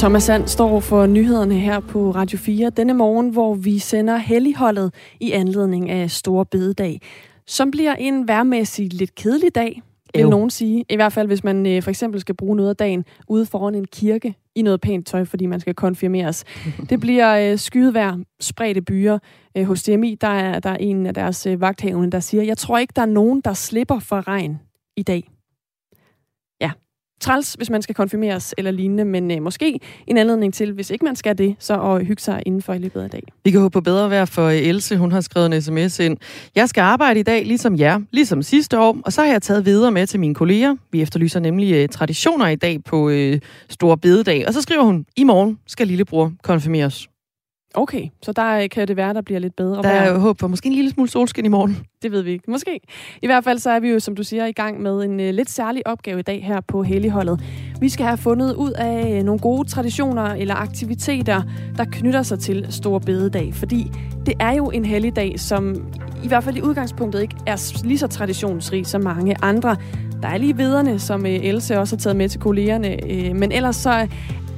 Thomas Sand står for nyhederne her på Radio 4 denne morgen, hvor vi sender helligholdet i anledning af Store Bededag, som bliver en værmæssig lidt kedelig dag, vil jo. nogen sige. I hvert fald, hvis man øh, for eksempel skal bruge noget af dagen ude foran en kirke i noget pænt tøj, fordi man skal konfirmeres. Det bliver øh, skydevær, spredte byer. Øh, hos DMI, der er, der er en af deres øh, vagthavende, der siger, jeg tror ikke, der er nogen, der slipper for regn i dag træls, hvis man skal konfirmeres eller lignende, men øh, måske en anledning til, hvis ikke man skal det, så at hygge sig indenfor i løbet af dag. Vi kan håbe på bedre vejr for øh, Else. Hun har skrevet en sms ind. Jeg skal arbejde i dag, ligesom jer, ligesom sidste år, og så har jeg taget videre med til mine kolleger. Vi efterlyser nemlig øh, traditioner i dag på øh, Store Bededag. Og så skriver hun, i morgen skal lillebror konfirmeres. Okay, så der kan det være, der bliver lidt bedre. Der er håb for måske en lille smule solskin i morgen. Det ved vi ikke. Måske. I hvert fald så er vi jo, som du siger, i gang med en uh, lidt særlig opgave i dag her på Helligholdet. Vi skal have fundet ud af uh, nogle gode traditioner eller aktiviteter, der knytter sig til Stor Bededag. Fordi det er jo en helligdag, som i hvert fald i udgangspunktet ikke er lige så traditionsrig som mange andre. Der er lige vederne, som Else også har taget med til kollegerne. Men ellers så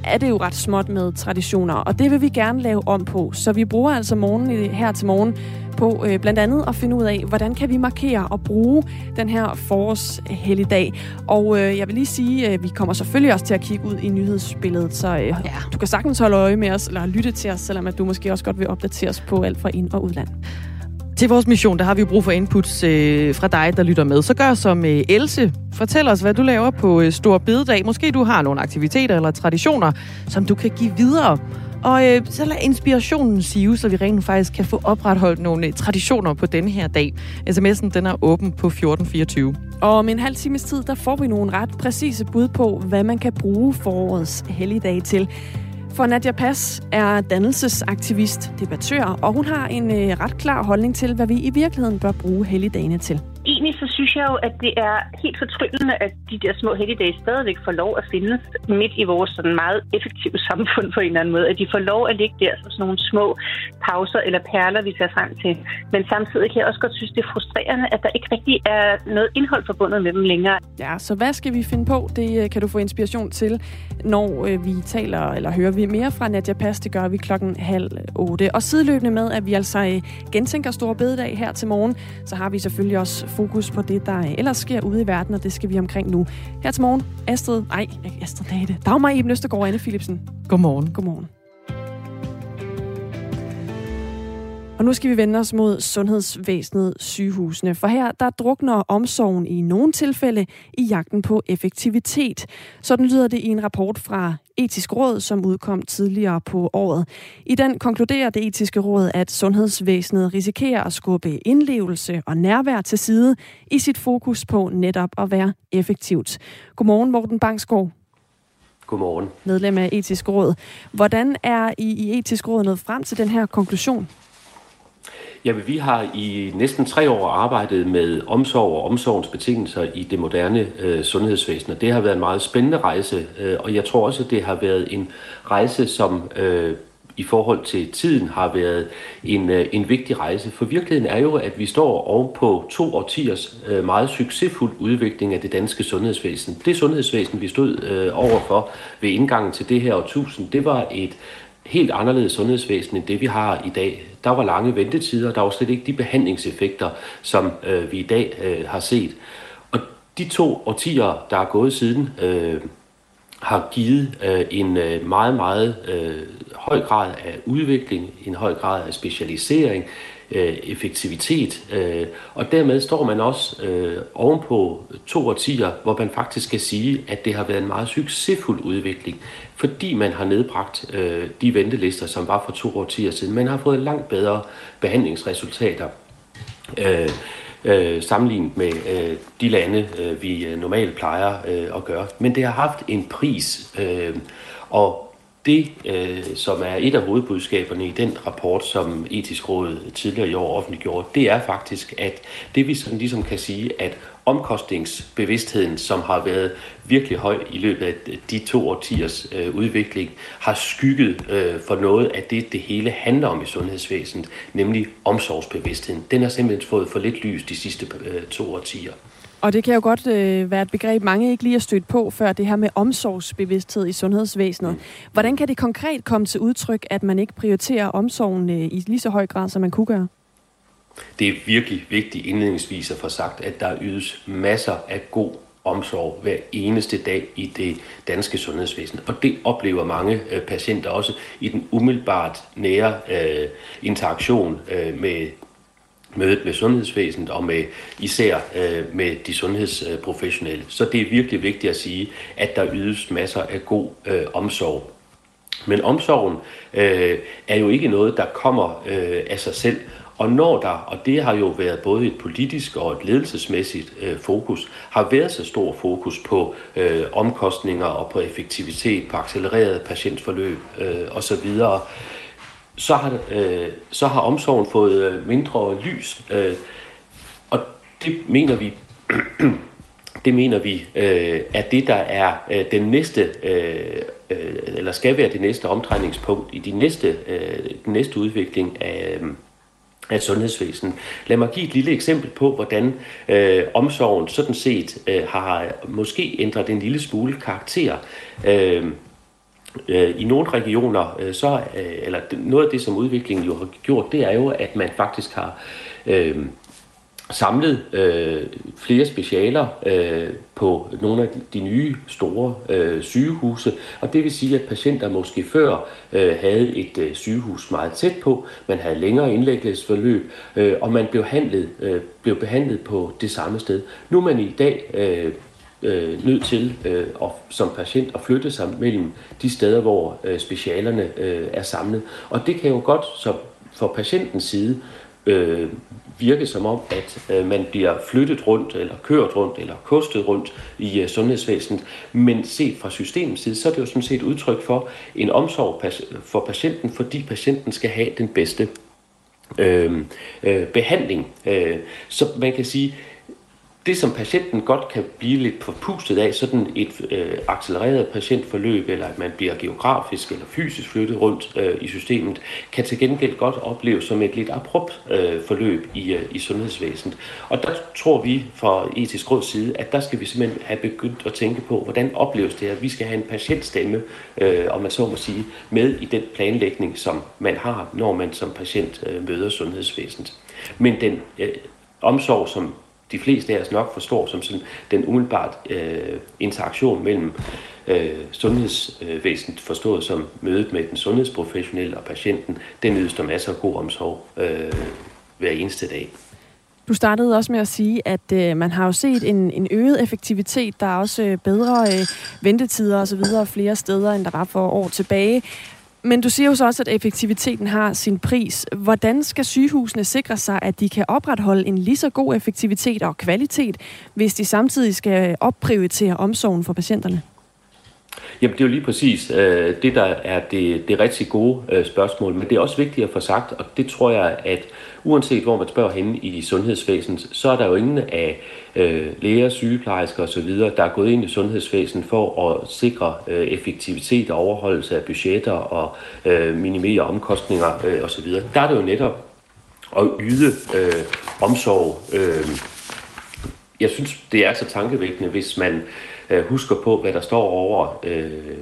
er det jo ret småt med traditioner, og det vil vi gerne lave om på. Så vi bruger altså morgen her til morgen på øh, blandt andet at finde ud af, hvordan kan vi markere og bruge den her forårshelligdag. Og øh, jeg vil lige sige, at øh, vi kommer selvfølgelig også til at kigge ud i nyhedsbilledet, så øh, ja. du kan sagtens holde øje med os, eller lytte til os, selvom at du måske også godt vil opdatere os på alt fra ind- og udland. Til vores mission, der har vi jo brug for inputs øh, fra dig, der lytter med. Så gør som øh, Else. Fortæl os, hvad du laver på øh, Stor Bededag. Måske du har nogle aktiviteter eller traditioner, som du kan give videre. Og øh, så lad inspirationen sive, så vi rent faktisk kan få opretholdt nogle øh, traditioner på denne her dag. SMS'en den er åben på 1424. Og om en halv times tid, der får vi nogle ret præcise bud på, hvad man kan bruge forårets helligdag til. For Nadia Pass er dannelsesaktivist, debattør, og hun har en øh, ret klar holdning til, hvad vi i virkeligheden bør bruge helligdagene til egentlig så synes jeg jo, at det er helt fortryllende, at de der små helligdage stadigvæk får lov at findes midt i vores sådan meget effektive samfund på en eller anden måde. At de får lov at ligge der som sådan nogle små pauser eller perler, vi ser frem til. Men samtidig kan jeg også godt synes, det er frustrerende, at der ikke rigtig er noget indhold forbundet med dem længere. Ja, så hvad skal vi finde på? Det øh, kan du få inspiration til, når øh, vi taler eller hører vi mere fra Nadia Pass. Det gør vi klokken halv otte. Og sideløbende med, at vi altså øh, gentænker Store Bededag her til morgen, så har vi selvfølgelig også fokus på det, der ellers sker ude i verden, og det skal vi omkring nu. Her til morgen, Astrid, ej, Astrid Nate, Dagmar Eben Østergaard og Anne Philipsen. Godmorgen. Godmorgen. Og nu skal vi vende os mod sundhedsvæsenet sygehusene, for her der drukner omsorgen i nogle tilfælde i jagten på effektivitet. Sådan lyder det i en rapport fra Etisk Råd, som udkom tidligere på året. I den konkluderer det etiske råd, at sundhedsvæsenet risikerer at skubbe indlevelse og nærvær til side i sit fokus på netop at være effektivt. Godmorgen, Morten Bangsgaard. Godmorgen. Medlem af Etisk Råd. Hvordan er I i Etisk Råd nået frem til den her konklusion? Jamen, vi har i næsten tre år arbejdet med omsorg og omsorgens betingelser i det moderne øh, sundhedsvæsen, og det har været en meget spændende rejse, øh, og jeg tror også, at det har været en rejse, som øh, i forhold til tiden har været en, øh, en vigtig rejse. For virkeligheden er jo, at vi står oven på to årtiers øh, meget succesfuld udvikling af det danske sundhedsvæsen. Det sundhedsvæsen, vi stod øh, overfor ved indgangen til det her årtusind, det var et helt anderledes sundhedsvæsen end det, vi har i dag. Der var lange ventetider, der var slet ikke de behandlingseffekter, som øh, vi i dag øh, har set. Og de to årtier, der er gået siden, øh, har givet øh, en øh, meget, meget øh, høj grad af udvikling, en høj grad af specialisering, øh, effektivitet, øh, og dermed står man også øh, ovenpå to årtier, hvor man faktisk kan sige, at det har været en meget succesfuld udvikling, fordi man har nedbragt øh, de ventelister, som var for to årtier siden. Man har fået langt bedre behandlingsresultater. Øh, øh, sammenlignet med øh, de lande, øh, vi normalt plejer øh, at gøre. Men det har haft en pris, øh, og det, øh, som er et af hovedbudskaberne i den rapport, som Etisk Råd tidligere i år offentliggjorde, det er faktisk, at det vi sådan ligesom kan sige, at omkostningsbevidstheden, som har været virkelig høj i løbet af de to årtiers øh, udvikling, har skygget øh, for noget af det, det hele handler om i sundhedsvæsenet, nemlig omsorgsbevidstheden. Den har simpelthen fået for lidt lys de sidste øh, to årtier. Og det kan jo godt øh, være et begreb, mange ikke lige har stødt på før, det her med omsorgsbevidsthed i sundhedsvæsenet. Mm. Hvordan kan det konkret komme til udtryk, at man ikke prioriterer omsorgen øh, i lige så høj grad, som man kunne gøre? Det er virkelig vigtigt indledningsvis at få sagt, at der ydes masser af god omsorg hver eneste dag i det danske sundhedsvæsen. Og det oplever mange øh, patienter også i den umiddelbart nære øh, interaktion øh, med mødet med sundhedsvæsenet og med især øh, med de sundhedsprofessionelle. Så det er virkelig vigtigt at sige, at der ydes masser af god øh, omsorg. Men omsorgen øh, er jo ikke noget, der kommer øh, af sig selv. Og når der, og det har jo været både et politisk og et ledelsesmæssigt øh, fokus, har været så stor fokus på øh, omkostninger og på effektivitet, på accelereret patientforløb øh, osv., så har, øh, så har omsorgen fået øh, mindre lys. Øh, og det mener vi, det mener vi, øh, at det der er øh, den næste, øh, øh, eller skal være det næste omdrejningspunkt i de næste, øh, den næste udvikling af, øh, af sundhedsvæsen. Lad mig give et lille eksempel på, hvordan øh, omsorgen sådan set øh, har måske ændret en lille smule karakter. Øh, Øh, I nogle regioner, øh, så, øh, eller noget af det, som udviklingen jo har gjort, det er jo, at man faktisk har øh, samlet øh, flere specialer øh, på nogle af de nye store øh, sygehuse, og det vil sige, at patienter måske før øh, havde et øh, sygehus meget tæt på, man havde længere indlæggelsesforløb, øh, og man blev, handlet, øh, blev behandlet på det samme sted. Nu er man i dag øh, øh, nødt til øh, at, som patient at flytte sig mellem de steder, hvor øh, specialerne øh, er samlet. Og det kan jo godt så for patientens side øh, virke som om, at øh, man bliver flyttet rundt, eller kørt rundt, eller kostet rundt i øh, sundhedsvæsenet. Men set fra systemets side, så er det jo sådan set udtryk for en omsorg for patienten, fordi patienten skal have den bedste øh, øh, behandling. Øh, så man kan sige, det, som patienten godt kan blive lidt forpustet af, sådan et øh, accelereret patientforløb, eller at man bliver geografisk eller fysisk flyttet rundt øh, i systemet, kan til gengæld godt opleves som et lidt abrupt øh, forløb i, øh, i sundhedsvæsenet. Og der tror vi fra etisk råds side, at der skal vi simpelthen have begyndt at tænke på, hvordan opleves det her. Vi skal have en patientstemme, øh, om man så må sige, med i den planlægning, som man har, når man som patient øh, møder sundhedsvæsenet. Men den øh, omsorg, som de fleste af os nok forstår som sådan den umiddelbart øh, interaktion mellem øh, sundhedsvæsenet, forstået som mødet med den sundhedsprofessionelle og patienten, den ydes der masser af god omsorg øh, hver eneste dag. Du startede også med at sige, at øh, man har jo set en, en øget effektivitet. Der er også øh, bedre øh, ventetider osv. flere steder, end der var for år tilbage. Men du siger jo så også, at effektiviteten har sin pris. Hvordan skal sygehusene sikre sig, at de kan opretholde en lige så god effektivitet og kvalitet, hvis de samtidig skal opprioritere omsorgen for patienterne? Jamen, det er jo lige præcis øh, det, der er det, det rigtig gode øh, spørgsmål. Men det er også vigtigt at få sagt, og det tror jeg, at uanset hvor man spørger henne i sundhedsvæsenet, så er der jo ingen af øh, læger, sygeplejersker osv., der er gået ind i sundhedsvæsenet for at sikre øh, effektivitet og overholdelse af budgetter og øh, minimere omkostninger øh, osv. Der er det jo netop at yde øh, omsorg. Øh, jeg synes, det er så tankevækkende, hvis man øh, husker på, hvad der står over øh,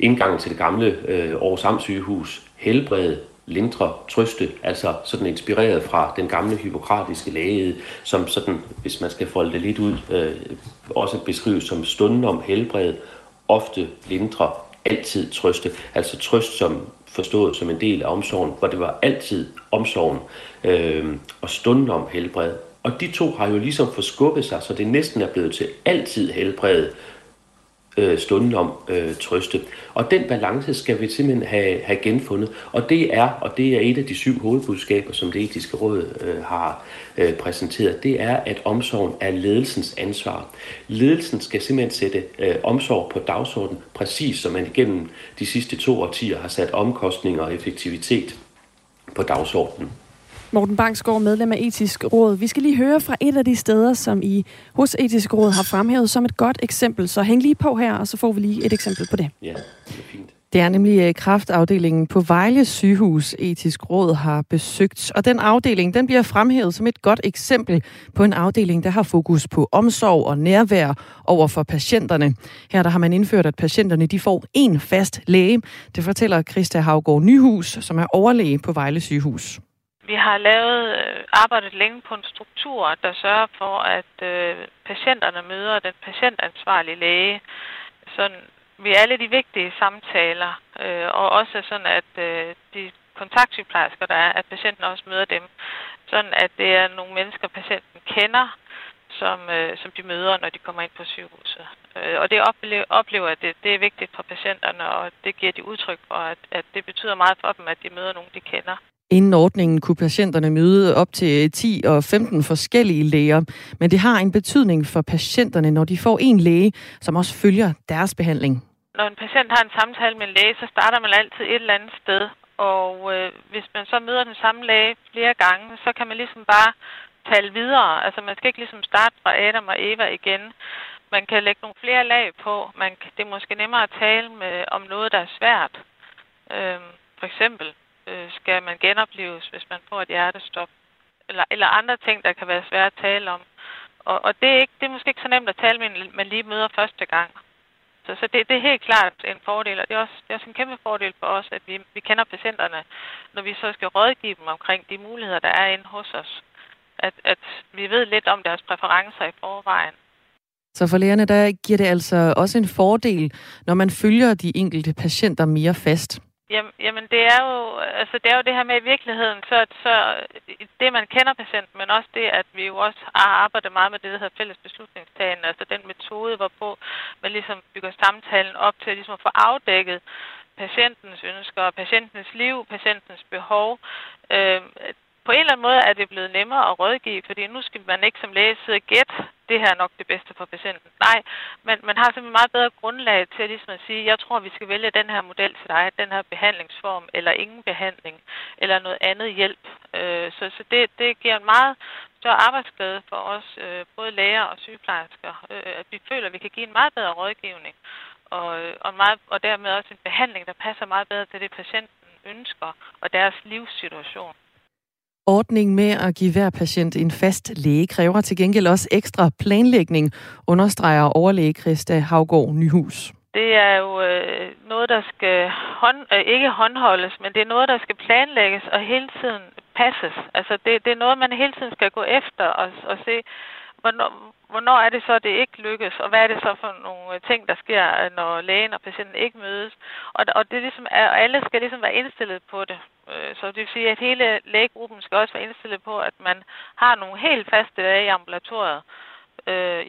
indgangen til det gamle øh, Aarhus sygehus. Helbred, lindre, trøste, altså sådan inspireret fra den gamle hypokratiske læge, som sådan, hvis man skal folde det lidt ud, øh, også beskrives som stunden om helbred, ofte lindre, altid trøste. Altså trøst som forstået som en del af omsorgen, hvor det var altid omsorgen øh, og stunden om helbred. Og de to har jo ligesom forskubbet sig, så det næsten er blevet til altid helbred, øh, stunden om øh, trøste. Og den balance skal vi simpelthen have, have genfundet. Og det er, og det er et af de syv hovedbudskaber, som det etiske råd øh, har øh, præsenteret, det er, at omsorgen er ledelsens ansvar. Ledelsen skal simpelthen sætte øh, omsorg på dagsordenen, præcis som man igennem de sidste to årtier har sat omkostninger og effektivitet på dagsordenen. Morten Bangsgaard, medlem af Etisk Råd. Vi skal lige høre fra et af de steder, som I hos Etisk Råd har fremhævet som et godt eksempel. Så hæng lige på her, og så får vi lige et eksempel på det. Ja, det er fint. Det er nemlig øh, kraftafdelingen på Vejle sygehus etisk råd har besøgt. Og den afdeling den bliver fremhævet som et godt eksempel på en afdeling, der har fokus på omsorg og nærvær over for patienterne. Her der har man indført, at patienterne de får en fast læge. Det fortæller Christa Havgård Nyhus, som er overlæge på Vejle sygehus. Vi har lavet øh, arbejdet længe på en struktur, der sørger for, at øh, patienterne møder den patientansvarlige læge sådan ved alle de vigtige samtaler, øh, og også sådan, at øh, de kontaktsygeplejersker, der er, at patienten også møder dem, sådan at det er nogle mennesker, patienten kender, som, øh, som de møder, når de kommer ind på sygehuset. Øh, og det oplever, oplever at det, det er vigtigt for patienterne, og det giver de udtryk for, at, at det betyder meget for dem, at de møder nogen, de kender. Inden ordningen kunne patienterne møde op til 10 og 15 forskellige læger, men det har en betydning for patienterne, når de får en læge, som også følger deres behandling. Når en patient har en samtale med en læge, så starter man altid et eller andet sted, og øh, hvis man så møder den samme læge flere gange, så kan man ligesom bare tale videre. Altså man skal ikke ligesom starte fra Adam og Eva igen. Man kan lægge nogle flere lag på. Man, det er måske nemmere at tale med, om noget, der er svært. Øh, for eksempel øh, skal man genopleves, hvis man får et hjertestop. Eller, eller andre ting, der kan være svære at tale om. Og, og det, er ikke, det er måske ikke så nemt at tale med en, man lige møder første gang. Så, så det, det er helt klart en fordel, og det er også, det er også en kæmpe fordel for os, at vi, vi kender patienterne, når vi så skal rådgive dem omkring de muligheder, der er inde hos os. At, at vi ved lidt om deres præferencer i forvejen. Så for lægerne, der giver det altså også en fordel, når man følger de enkelte patienter mere fast. Jamen, jamen det, er jo, altså det er jo det her med i virkeligheden, så, så det man kender patienten, men også det, at vi jo også har arbejdet meget med det, der hedder fælles beslutningstagen, altså den metode, hvorpå man ligesom bygger samtalen op til ligesom at få afdækket patientens ønsker, patientens liv, patientens behov. Øh, på en eller anden måde er det blevet nemmere at rådgive, fordi nu skal man ikke som læge sidde og gætte, det her er nok det bedste for patienten. Nej, men man har simpelthen meget bedre grundlag til at, ligesom at sige, jeg tror, vi skal vælge den her model til dig, den her behandlingsform, eller ingen behandling, eller noget andet hjælp. Øh, så så det, det giver en meget større arbejdsglæde for os, øh, både læger og sygeplejersker, øh, at vi føler, at vi kan give en meget bedre rådgivning, og, og, meget, og dermed også en behandling, der passer meget bedre til det, patienten ønsker, og deres livssituation. Ordningen med at give hver patient en fast læge kræver til gengæld også ekstra planlægning, understreger overlæge Christa Havgård Nyhus. Det er jo øh, noget, der skal hånd, øh, ikke håndholdes, men det er noget, der skal planlægges og hele tiden passes. Altså det, det er noget, man hele tiden skal gå efter og, og se, hvornår, hvornår er det så, det ikke lykkes, og hvad er det så for nogle øh, ting, der sker, øh, når lægen og patienten ikke mødes. Og, og det ligesom alle skal ligesom være indstillet på det. Øh, så det vil sige, at hele lægegruppen skal også være indstillet på, at man har nogle helt faste dage i ambulatoriet.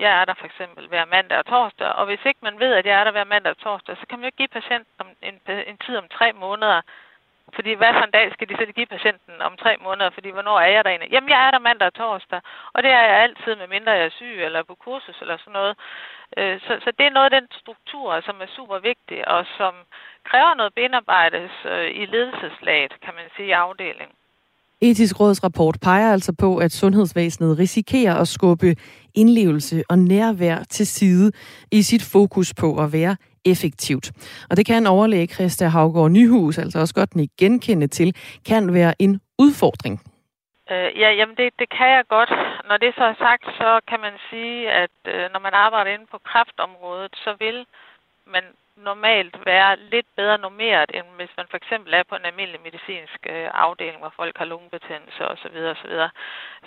Jeg er der for eksempel hver mandag og torsdag, og hvis ikke man ved, at jeg er der hver mandag og torsdag, så kan man jo ikke give patienten en, en tid om tre måneder, fordi hvad for en dag skal de så give patienten om tre måneder? Fordi hvornår er jeg der egentlig? Jamen, jeg er der mandag og torsdag. Og det er jeg altid, med mindre jeg er syg eller på kursus eller sådan noget. Øh, så, så det er noget af den struktur, som er super vigtig, og som kræver noget benarbejdes øh, i ledelseslaget, kan man sige, i afdelingen. Etisk Råds rapport peger altså på, at sundhedsvæsenet risikerer at skubbe indlevelse og nærvær til side i sit fokus på at være effektivt. Og det kan overlæge Christa Havgård Nyhus altså også godt den genkende til, kan være en udfordring. Øh, ja, jamen det, det kan jeg godt. Når det så er sagt, så kan man sige, at øh, når man arbejder inde på kræftområdet, så vil man normalt være lidt bedre normeret, end hvis man for eksempel er på en almindelig medicinsk øh, afdeling, hvor folk har lungebetændelse osv. osv.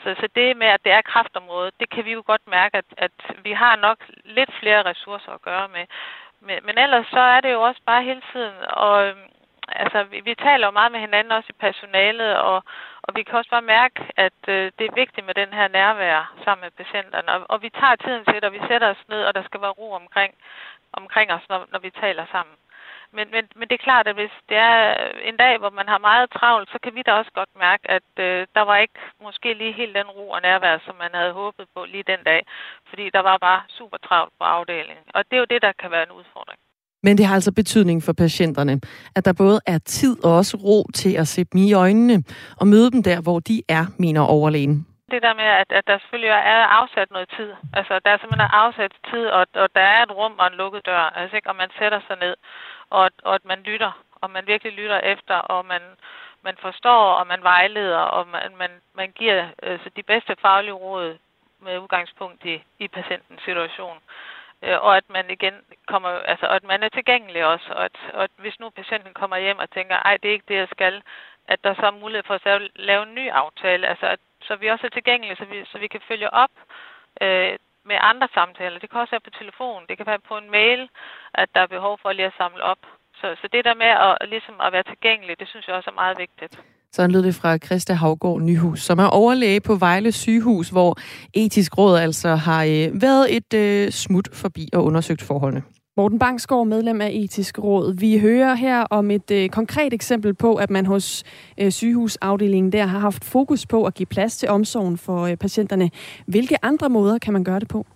Så, så det med, at det er kræftområdet, det kan vi jo godt mærke, at, at vi har nok lidt flere ressourcer at gøre med. Men, men ellers så er det jo også bare hele tiden, og øhm, altså, vi, vi taler jo meget med hinanden også i personalet, og, og vi kan også bare mærke, at øh, det er vigtigt med den her nærvær sammen med patienterne. Og, og vi tager tiden til det, og vi sætter os ned, og der skal være ro omkring, omkring os, når, når vi taler sammen. Men, men, men det er klart, at hvis det er en dag, hvor man har meget travlt, så kan vi da også godt mærke, at øh, der var ikke måske lige helt den ro og nærvær, som man havde håbet på lige den dag. Fordi der var bare super travlt på afdelingen. Og det er jo det, der kan være en udfordring. Men det har altså betydning for patienterne, at der både er tid og også ro til at se dem i øjnene og møde dem der, hvor de er, mener overlægen det der med, at, at der selvfølgelig er afsat noget tid. Altså, der er simpelthen afsat tid, og, og der er et rum og en lukket dør. Altså, ikke? Og man sætter sig ned og, og at man lytter, og man virkelig lytter efter, og man, man forstår, og man vejleder, og man, man, man giver altså, de bedste faglige råd med udgangspunkt i, i patientens situation. Øh, og at man igen kommer, altså, og at man er tilgængelig også, og at, og at hvis nu patienten kommer hjem og tænker, ej, det er ikke det, jeg skal, at der så er mulighed for at lave en ny aftale, altså at, så vi også er tilgængelige, så vi, så vi kan følge op øh, med andre samtaler. Det kan også være på telefon, det kan være på en mail, at der er behov for lige at samle op. Så, så det der med at, ligesom at være tilgængelig, det synes jeg også er meget vigtigt. Sådan lød det fra Christa Havgård Nyhus, som er overlæge på Vejle sygehus, hvor etisk råd altså har øh, været et øh, smut forbi og undersøgt forholdene. Morten Bangsgaard, medlem af Etisk Råd. Vi hører her om et øh, konkret eksempel på, at man hos øh, sygehusafdelingen der har haft fokus på at give plads til omsorgen for øh, patienterne. Hvilke andre måder kan man gøre det på?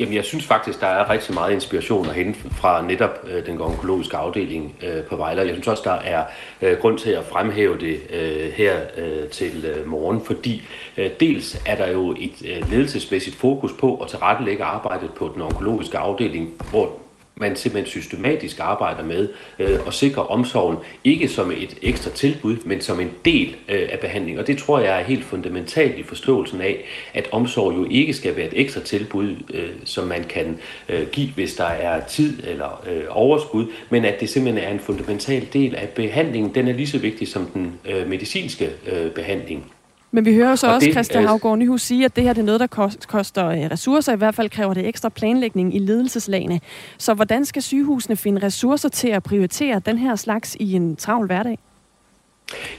Jamen, jeg synes faktisk, der er rigtig meget inspiration at hente fra netop øh, den onkologiske afdeling øh, på Vejle. Jeg synes også, der er øh, grund til at fremhæve det øh, her øh, til øh, morgen, fordi øh, dels er der jo et øh, ledelsesmæssigt fokus på at tilrettelægge arbejdet på den onkologiske afdeling, hvor man simpelthen systematisk arbejder med øh, at sikre omsorgen, ikke som et ekstra tilbud, men som en del øh, af behandlingen. Og det tror jeg er helt fundamentalt i forståelsen af, at omsorg jo ikke skal være et ekstra tilbud, øh, som man kan øh, give, hvis der er tid eller øh, overskud, men at det simpelthen er en fundamental del af behandlingen. Den er lige så vigtig som den øh, medicinske øh, behandling. Men vi hører så og også det, Christian Havgård Nyhus sige, at det her det er noget, der koster øh, ressourcer. I hvert fald kræver det ekstra planlægning i ledelseslagene. Så hvordan skal sygehusene finde ressourcer til at prioritere den her slags i en travl hverdag?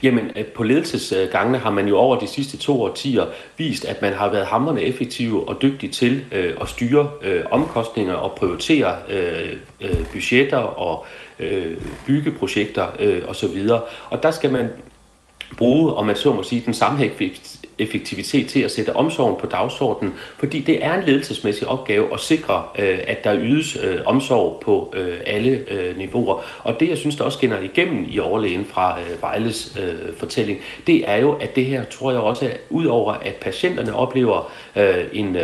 Jamen, øh, på ledelsesgangene har man jo over de sidste to årtier vist, at man har været hammerende effektive og dygtige til øh, at styre øh, omkostninger og prioritere øh, øh, budgetter og øh, byggeprojekter øh, osv. Og der skal man bruge, om man så må sige, den samme effektivitet til at sætte omsorgen på dagsordenen, fordi det er en ledelsesmæssig opgave at sikre, øh, at der ydes øh, omsorg på øh, alle niveauer. Og det, jeg synes, der også skinner igennem i overlægen fra Vejles fortælling, det er jo, at det her, tror jeg også, udover ud over at patienterne oplever en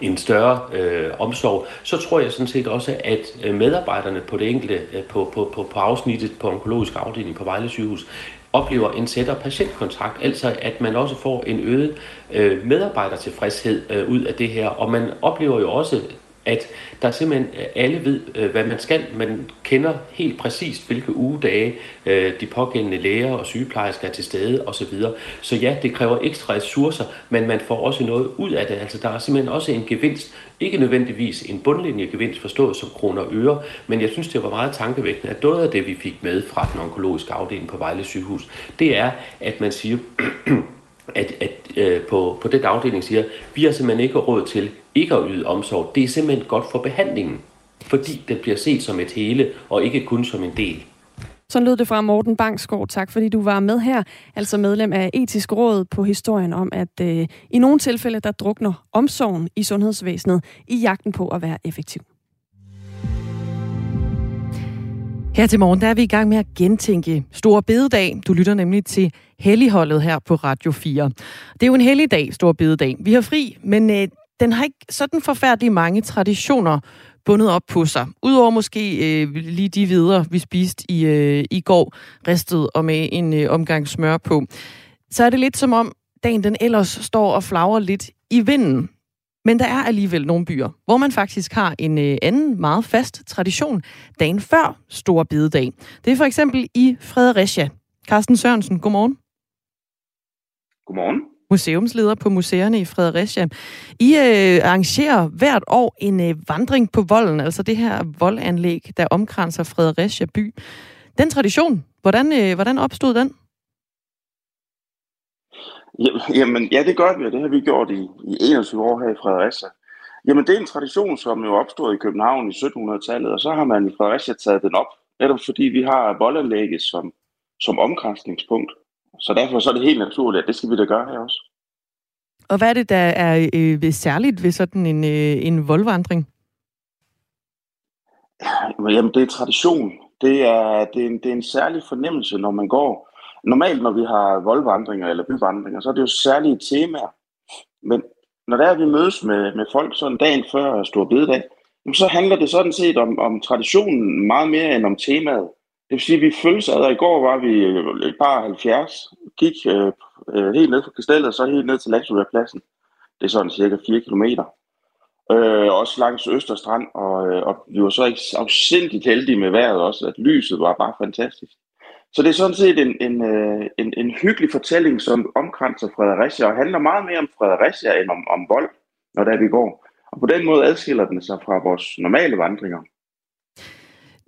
en større øh, omsorg, så tror jeg sådan set også, at medarbejderne på det enkelte, på, på, på, på afsnittet på onkologisk afdeling på Vejle sygehus, oplever en sætter patientkontakt, altså at man også får en øget øh, medarbejdertilfredshed øh, ud af det her, og man oplever jo også at der simpelthen øh, alle ved, øh, hvad man skal. Man kender helt præcist, hvilke ugedage øh, de pågældende læger og sygeplejersker er til stede osv. Så ja, det kræver ekstra ressourcer, men man får også noget ud af det. Altså der er simpelthen også en gevinst, ikke nødvendigvis en bundlinjegevinst forstået som kroner og øre, men jeg synes, det var meget tankevækkende, at noget af det, vi fik med fra den onkologiske afdeling på Vejle sygehus, det er, at man siger, at, at øh, på, på den afdeling siger, vi har simpelthen ikke råd til ikke at yde omsorg. Det er simpelthen godt for behandlingen, fordi det bliver set som et hele, og ikke kun som en del. Så lød det fra Morten Bangsgaard. Tak fordi du var med her, altså medlem af Etisk Råd på historien om, at øh, i nogle tilfælde, der drukner omsorgen i sundhedsvæsenet i jagten på at være effektiv. Her til morgen, der er vi i gang med at gentænke Stor Bededag. Du lytter nemlig til Helligholdet her på Radio 4. Det er jo en hellig dag, Stor Bededag. Vi har fri, men øh, den har ikke sådan forfærdelig mange traditioner bundet op på sig. Udover måske øh, lige de videre, vi spiste i, øh, i går, ristet og med en øh, omgang smør på, så er det lidt som om dagen den ellers står og flager lidt i vinden. Men der er alligevel nogle byer, hvor man faktisk har en øh, anden meget fast tradition dagen før Stor Bidedag. Det er for eksempel i Fredericia. Carsten Sørensen, godmorgen. Godmorgen. Museumsleder på museerne i Fredericia. I øh, arrangerer hvert år en øh, vandring på volden, altså det her voldanlæg, der omkranser Fredericia by. Den tradition, hvordan, øh, hvordan opstod den? Jamen, ja, det gør vi, og det har vi gjort i, i 21 år her i Fredericia. Jamen, det er en tradition, som jo opstod i København i 1700-tallet, og så har man i Fredericia taget den op, netop fordi vi har voldanlægget som, som omkastningspunkt. Så derfor så er det helt naturligt, at det skal vi da gøre her også. Og hvad er det, der er øh, særligt ved sådan en, øh, en voldvandring? Jamen, det er tradition. Det er, det, er en, det er en særlig fornemmelse, når man går. Normalt, når vi har voldvandringer eller byvandringer, så er det jo særlige temaer. Men når der er, vi mødes med, med folk sådan dagen før Stor Bededag, så handler det sådan set om, om traditionen meget mere end om temaet. Det vil sige, at vi følges ad, og i går var vi et par 70, gik øh, øh, helt ned fra kastellet, og så helt ned til Landsudværpladsen. Det er sådan cirka 4 kilometer. Øh, også langs Østerstrand, og, øh, og vi var så afsindigt heldige med vejret også, at lyset var bare fantastisk. Så det er sådan set en, en, øh, en, en hyggelig fortælling, som omkranser Fredericia, og handler meget mere om Fredericia end om, om vold, når der vi går. Og på den måde adskiller den sig fra vores normale vandringer.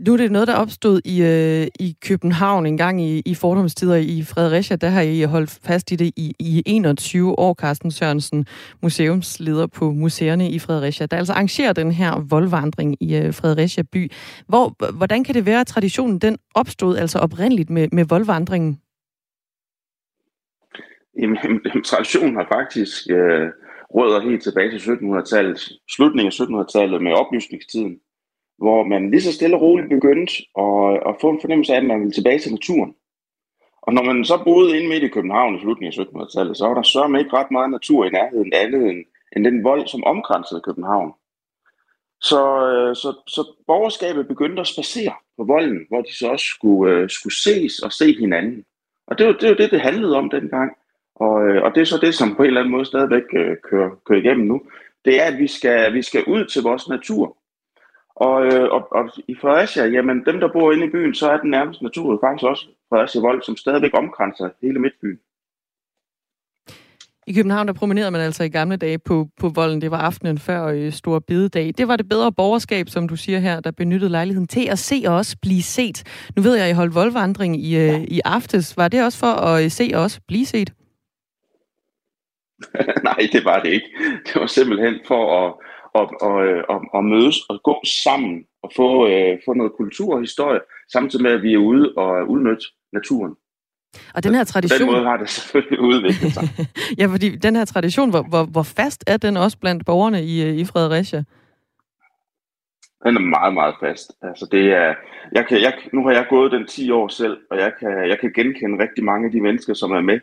Nu er det noget, der opstod i, øh, i København en gang i, i fordomstider i Fredericia. Der har I holdt fast i det i, i 21 år, Carsten Sørensen, museumsleder på museerne i Fredericia, der altså arrangerer den her voldvandring i øh, Fredericia by. Hvor, hvordan kan det være, at traditionen den opstod altså oprindeligt med, med voldvandringen? Jamen, traditionen har faktisk øh, rødder helt tilbage til 1700-tallet, slutningen af 1700-tallet med oplysningstiden hvor man lige så stille og roligt begyndte at, at få en fornemmelse af, at man ville tilbage til naturen. Og når man så boede inde midt i København i slutningen af 1700-tallet, så var der sørme ikke ret meget natur i nærheden andet end, end den vold, som omkransede København. Så, øh, så, så borgerskabet begyndte at spacere på volden, hvor de så også skulle, øh, skulle ses og se hinanden. Og det var det, var det, det handlede om dengang. Og, øh, og det er så det, som på en eller anden måde stadigvæk kører, kører igennem nu. Det er, at vi skal, vi skal ud til vores natur. Og, øh, og, og i Fredericia, jamen dem, der bor inde i byen, så er den nærmest natur faktisk også Fredericia Vold, som stadigvæk omkranser hele midtbyen. I København, der promenerede man altså i gamle dage på, på volden. Det var aftenen før øh, Stor Bededag. Det var det bedre borgerskab, som du siger her, der benyttede lejligheden til at se og også blive set. Nu ved jeg, at I holdt voldvandring i, øh, i aftes. Var det også for at øh, se og også blive set? Nej, det var det ikke. Det var simpelthen for at, og, og, øh, og, og mødes og gå sammen og få, øh, få noget kultur og historie, samtidig med, at vi er ude og udnytte naturen. Og den her tradition... På den måde har det selvfølgelig udviklet sig. ja, fordi den her tradition, hvor, hvor, hvor fast er den også blandt borgerne i, øh, i Fredericia? Den er meget, meget fast. Altså det er, jeg kan, jeg, nu har jeg gået den 10 år selv, og jeg kan, jeg kan genkende rigtig mange af de mennesker, som er med.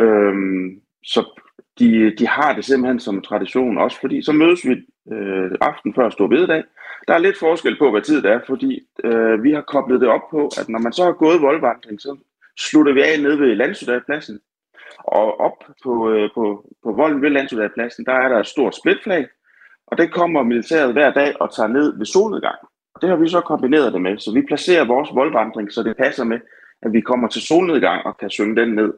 Øhm, så de, de har det simpelthen som tradition, også fordi så mødes vi øh, aften før Stor Bededag. Der er lidt forskel på, hvad tid det er, fordi øh, vi har koblet det op på, at når man så har gået voldvandring, så slutter vi af nede ved Landsudagpladsen. Og op på, øh, på, på volden ved Landsudagpladsen, der er der et stort splitflag, og det kommer militæret hver dag og tager ned ved solnedgang. Og det har vi så kombineret det med, så vi placerer vores voldvandring, så det passer med, at vi kommer til solnedgang og kan synge den ned.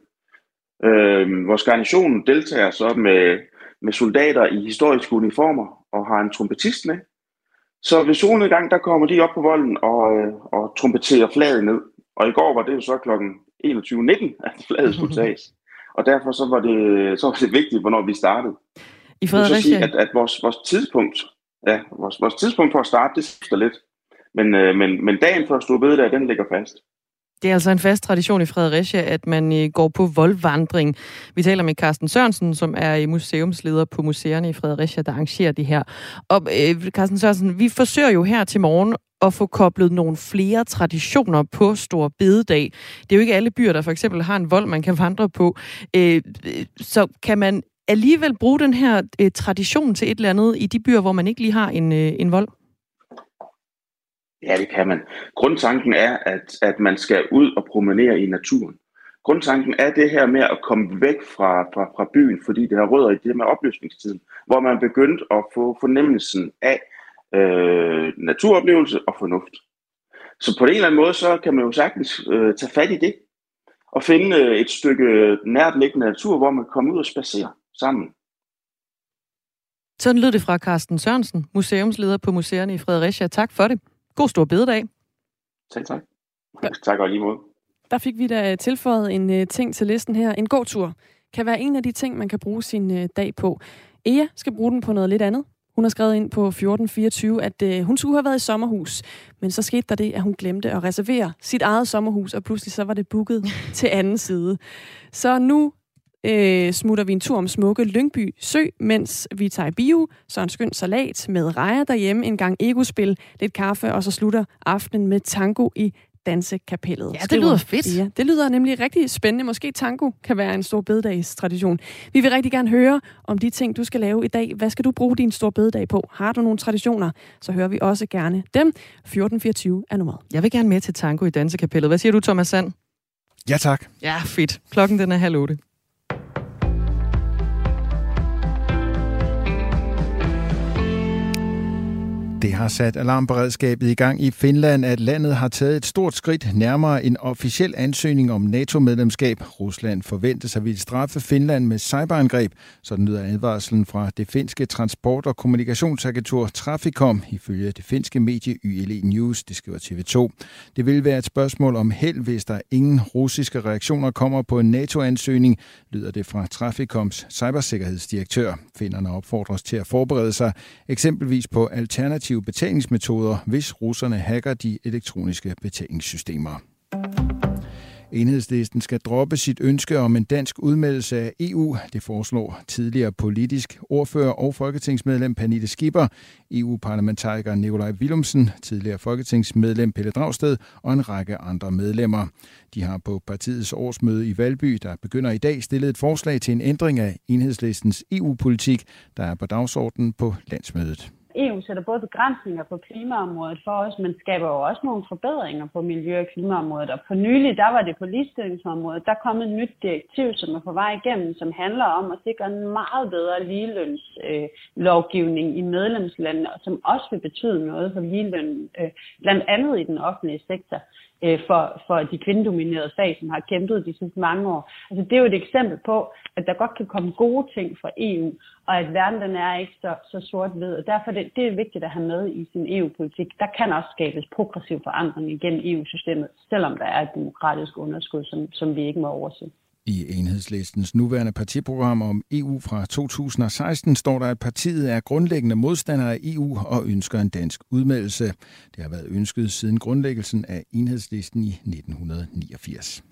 Øh, vores garnison deltager så med, med soldater i historiske uniformer og har en trompetist med. Så ved solnedgang, der kommer de op på volden og, øh, og trompeterer flaget ned. Og i går var det jo så kl. 21.19, at flaget skulle tages. Og derfor så var, det, så var det vigtigt, hvornår vi startede. I Fredericia? sige, at, at vores, vores tidspunkt, ja, vores, vores tidspunkt for at starte, det skifter lidt. Men, øh, men, men dagen før Store Bededag, den ligger fast. Det er altså en fast tradition i Fredericia, at man øh, går på voldvandring. Vi taler med Carsten Sørensen, som er øh, museumsleder på museerne i Fredericia, der arrangerer det her. Og øh, Carsten Sørensen, vi forsøger jo her til morgen at få koblet nogle flere traditioner på Stor Bededag. Det er jo ikke alle byer, der for eksempel har en vold, man kan vandre på. Øh, øh, så kan man alligevel bruge den her øh, tradition til et eller andet i de byer, hvor man ikke lige har en, øh, en vold? Ja, det kan man. Grundtanken er, at, at man skal ud og promenere i naturen. Grundtanken er det her med at komme væk fra, fra, fra byen, fordi det har rødder i det med opløsningstiden, hvor man begyndte at få fornemmelsen af øh, naturoplevelse og fornuft. Så på en eller anden måde, så kan man jo sagtens øh, tage fat i det, og finde øh, et stykke nærtliggende natur, hvor man kan komme ud og spacere sammen. Sådan lød det fra Carsten Sørensen, museumsleder på museerne i Fredericia. Tak for det. God stor bededag. Selv tak. Ja. Tak og lige måde. Der fik vi da tilføjet en uh, ting til listen her. En god tur kan være en af de ting, man kan bruge sin uh, dag på. Ea skal bruge den på noget lidt andet. Hun har skrevet ind på 1424, at hun skulle have været i sommerhus, men så skete der det, at hun glemte at reservere sit eget sommerhus, og pludselig så var det booket til anden side. Så nu øh, smutter vi en tur om smukke Lyngby Sø, mens vi tager i bio, så en skøn salat med rejer derhjemme, en gang egospil, lidt kaffe, og så slutter aftenen med tango i Dansekapellet. Ja, det lyder fedt. Ja, det lyder nemlig rigtig spændende. Måske tango kan være en stor bededagstradition. Vi vil rigtig gerne høre om de ting, du skal lave i dag. Hvad skal du bruge din stor bededag på? Har du nogle traditioner, så hører vi også gerne dem. 1424 er nummeret. Jeg vil gerne med til tango i Dansekapellet. Hvad siger du, Thomas Sand? Ja, tak. Ja, fedt. Klokken den er halv otte. Mm. Det har sat alarmberedskabet i gang i Finland, at landet har taget et stort skridt nærmere en officiel ansøgning om NATO-medlemskab. Rusland forventes at ville straffe Finland med cyberangreb. så den lyder advarslen fra det finske transport- og kommunikationsagentur Traficom, ifølge det finske medie YLE News, det skriver TV2. Det vil være et spørgsmål om held, hvis der ingen russiske reaktioner kommer på en NATO-ansøgning, lyder det fra Traficoms cybersikkerhedsdirektør. Finderne opfordres til at forberede sig eksempelvis på alternative betalingsmetoder, hvis russerne hacker de elektroniske betalingssystemer. Enhedslisten skal droppe sit ønske om en dansk udmeldelse af EU. Det foreslår tidligere politisk ordfører og folketingsmedlem Pernille Skipper, EU-parlamentariker Nikolaj Willumsen, tidligere folketingsmedlem Pelle Dragsted og en række andre medlemmer. De har på partiets årsmøde i Valby, der begynder i dag, stillet et forslag til en ændring af enhedslistens EU-politik, der er på dagsordenen på landsmødet. EU sætter både begrænsninger på klimaområdet for os, men skaber jo også nogle forbedringer på miljø- og klimaområdet. Og på nylig, der var det på ligestillingsområdet, der kom et nyt direktiv, som er på vej igennem, som handler om at sikre en meget bedre ligelønslovgivning øh, i medlemslandene, og som også vil betyde noget for ligeløn, øh, blandt andet i den offentlige sektor øh, for, for de kvindedominerede fag, som har kæmpet de sidste mange år. Altså, det er jo et eksempel på, at der godt kan komme gode ting fra EU, og at verden den er ikke så, så sort-hvid. Og derfor det, det er vigtigt at have med i sin EU-politik. Der kan også skabes progressiv forandring igennem EU-systemet, selvom der er et demokratisk underskud, som, som vi ikke må overse. I enhedslistens nuværende partiprogram om EU fra 2016 står der, at partiet er grundlæggende modstander af EU og ønsker en dansk udmeldelse. Det har været ønsket siden grundlæggelsen af enhedslisten i 1989.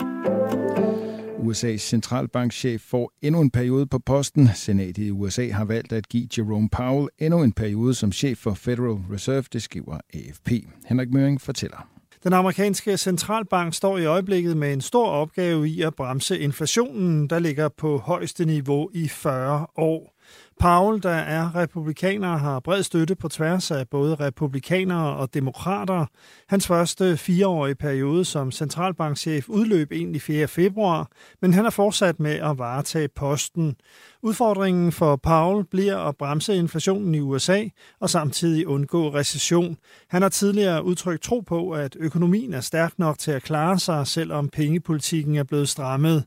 USA's centralbankchef får endnu en periode på posten. Senatet i USA har valgt at give Jerome Powell endnu en periode som chef for Federal Reserve, det skriver AFP. Henrik Møring fortæller. Den amerikanske centralbank står i øjeblikket med en stor opgave i at bremse inflationen, der ligger på højeste niveau i 40 år. Powell, der er republikaner, har bred støtte på tværs af både republikanere og demokrater. Hans første fireårige periode som centralbankchef udløb egentlig 4. februar, men han er fortsat med at varetage posten. Udfordringen for Powell bliver at bremse inflationen i USA og samtidig undgå recession. Han har tidligere udtrykt tro på, at økonomien er stærk nok til at klare sig, selvom pengepolitikken er blevet strammet.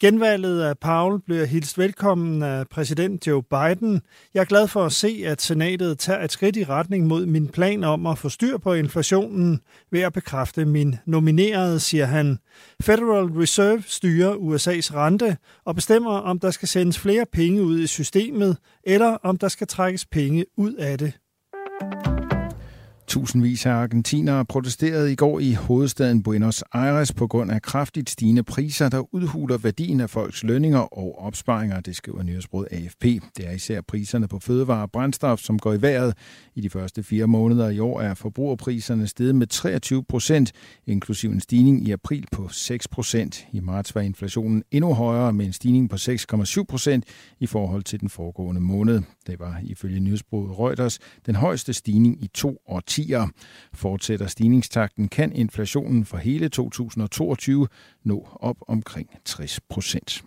Genvalget af Powell bliver hilst velkommen af præsident Joe Biden. Jeg er glad for at se, at senatet tager et skridt i retning mod min plan om at få styr på inflationen ved at bekræfte min nominerede, siger han. Federal Reserve styrer USA's rente og bestemmer, om der skal sendes flere penge ud i systemet, eller om der skal trækkes penge ud af det. Tusindvis af argentinere protesterede i går i hovedstaden Buenos Aires på grund af kraftigt stigende priser, der udhuler værdien af folks lønninger og opsparinger, det skriver nyhedsbrud AFP. Det er især priserne på fødevarer og brændstof, som går i vejret. I de første fire måneder i år er forbrugerpriserne steget med 23 procent, inklusiv en stigning i april på 6 procent. I marts var inflationen endnu højere med en stigning på 6,7 procent i forhold til den foregående måned. Det var ifølge nyhedsbruget Reuters den højeste stigning i to år årtier. Fortsætter stigningstakten, kan inflationen for hele 2022 nå op omkring 60 procent.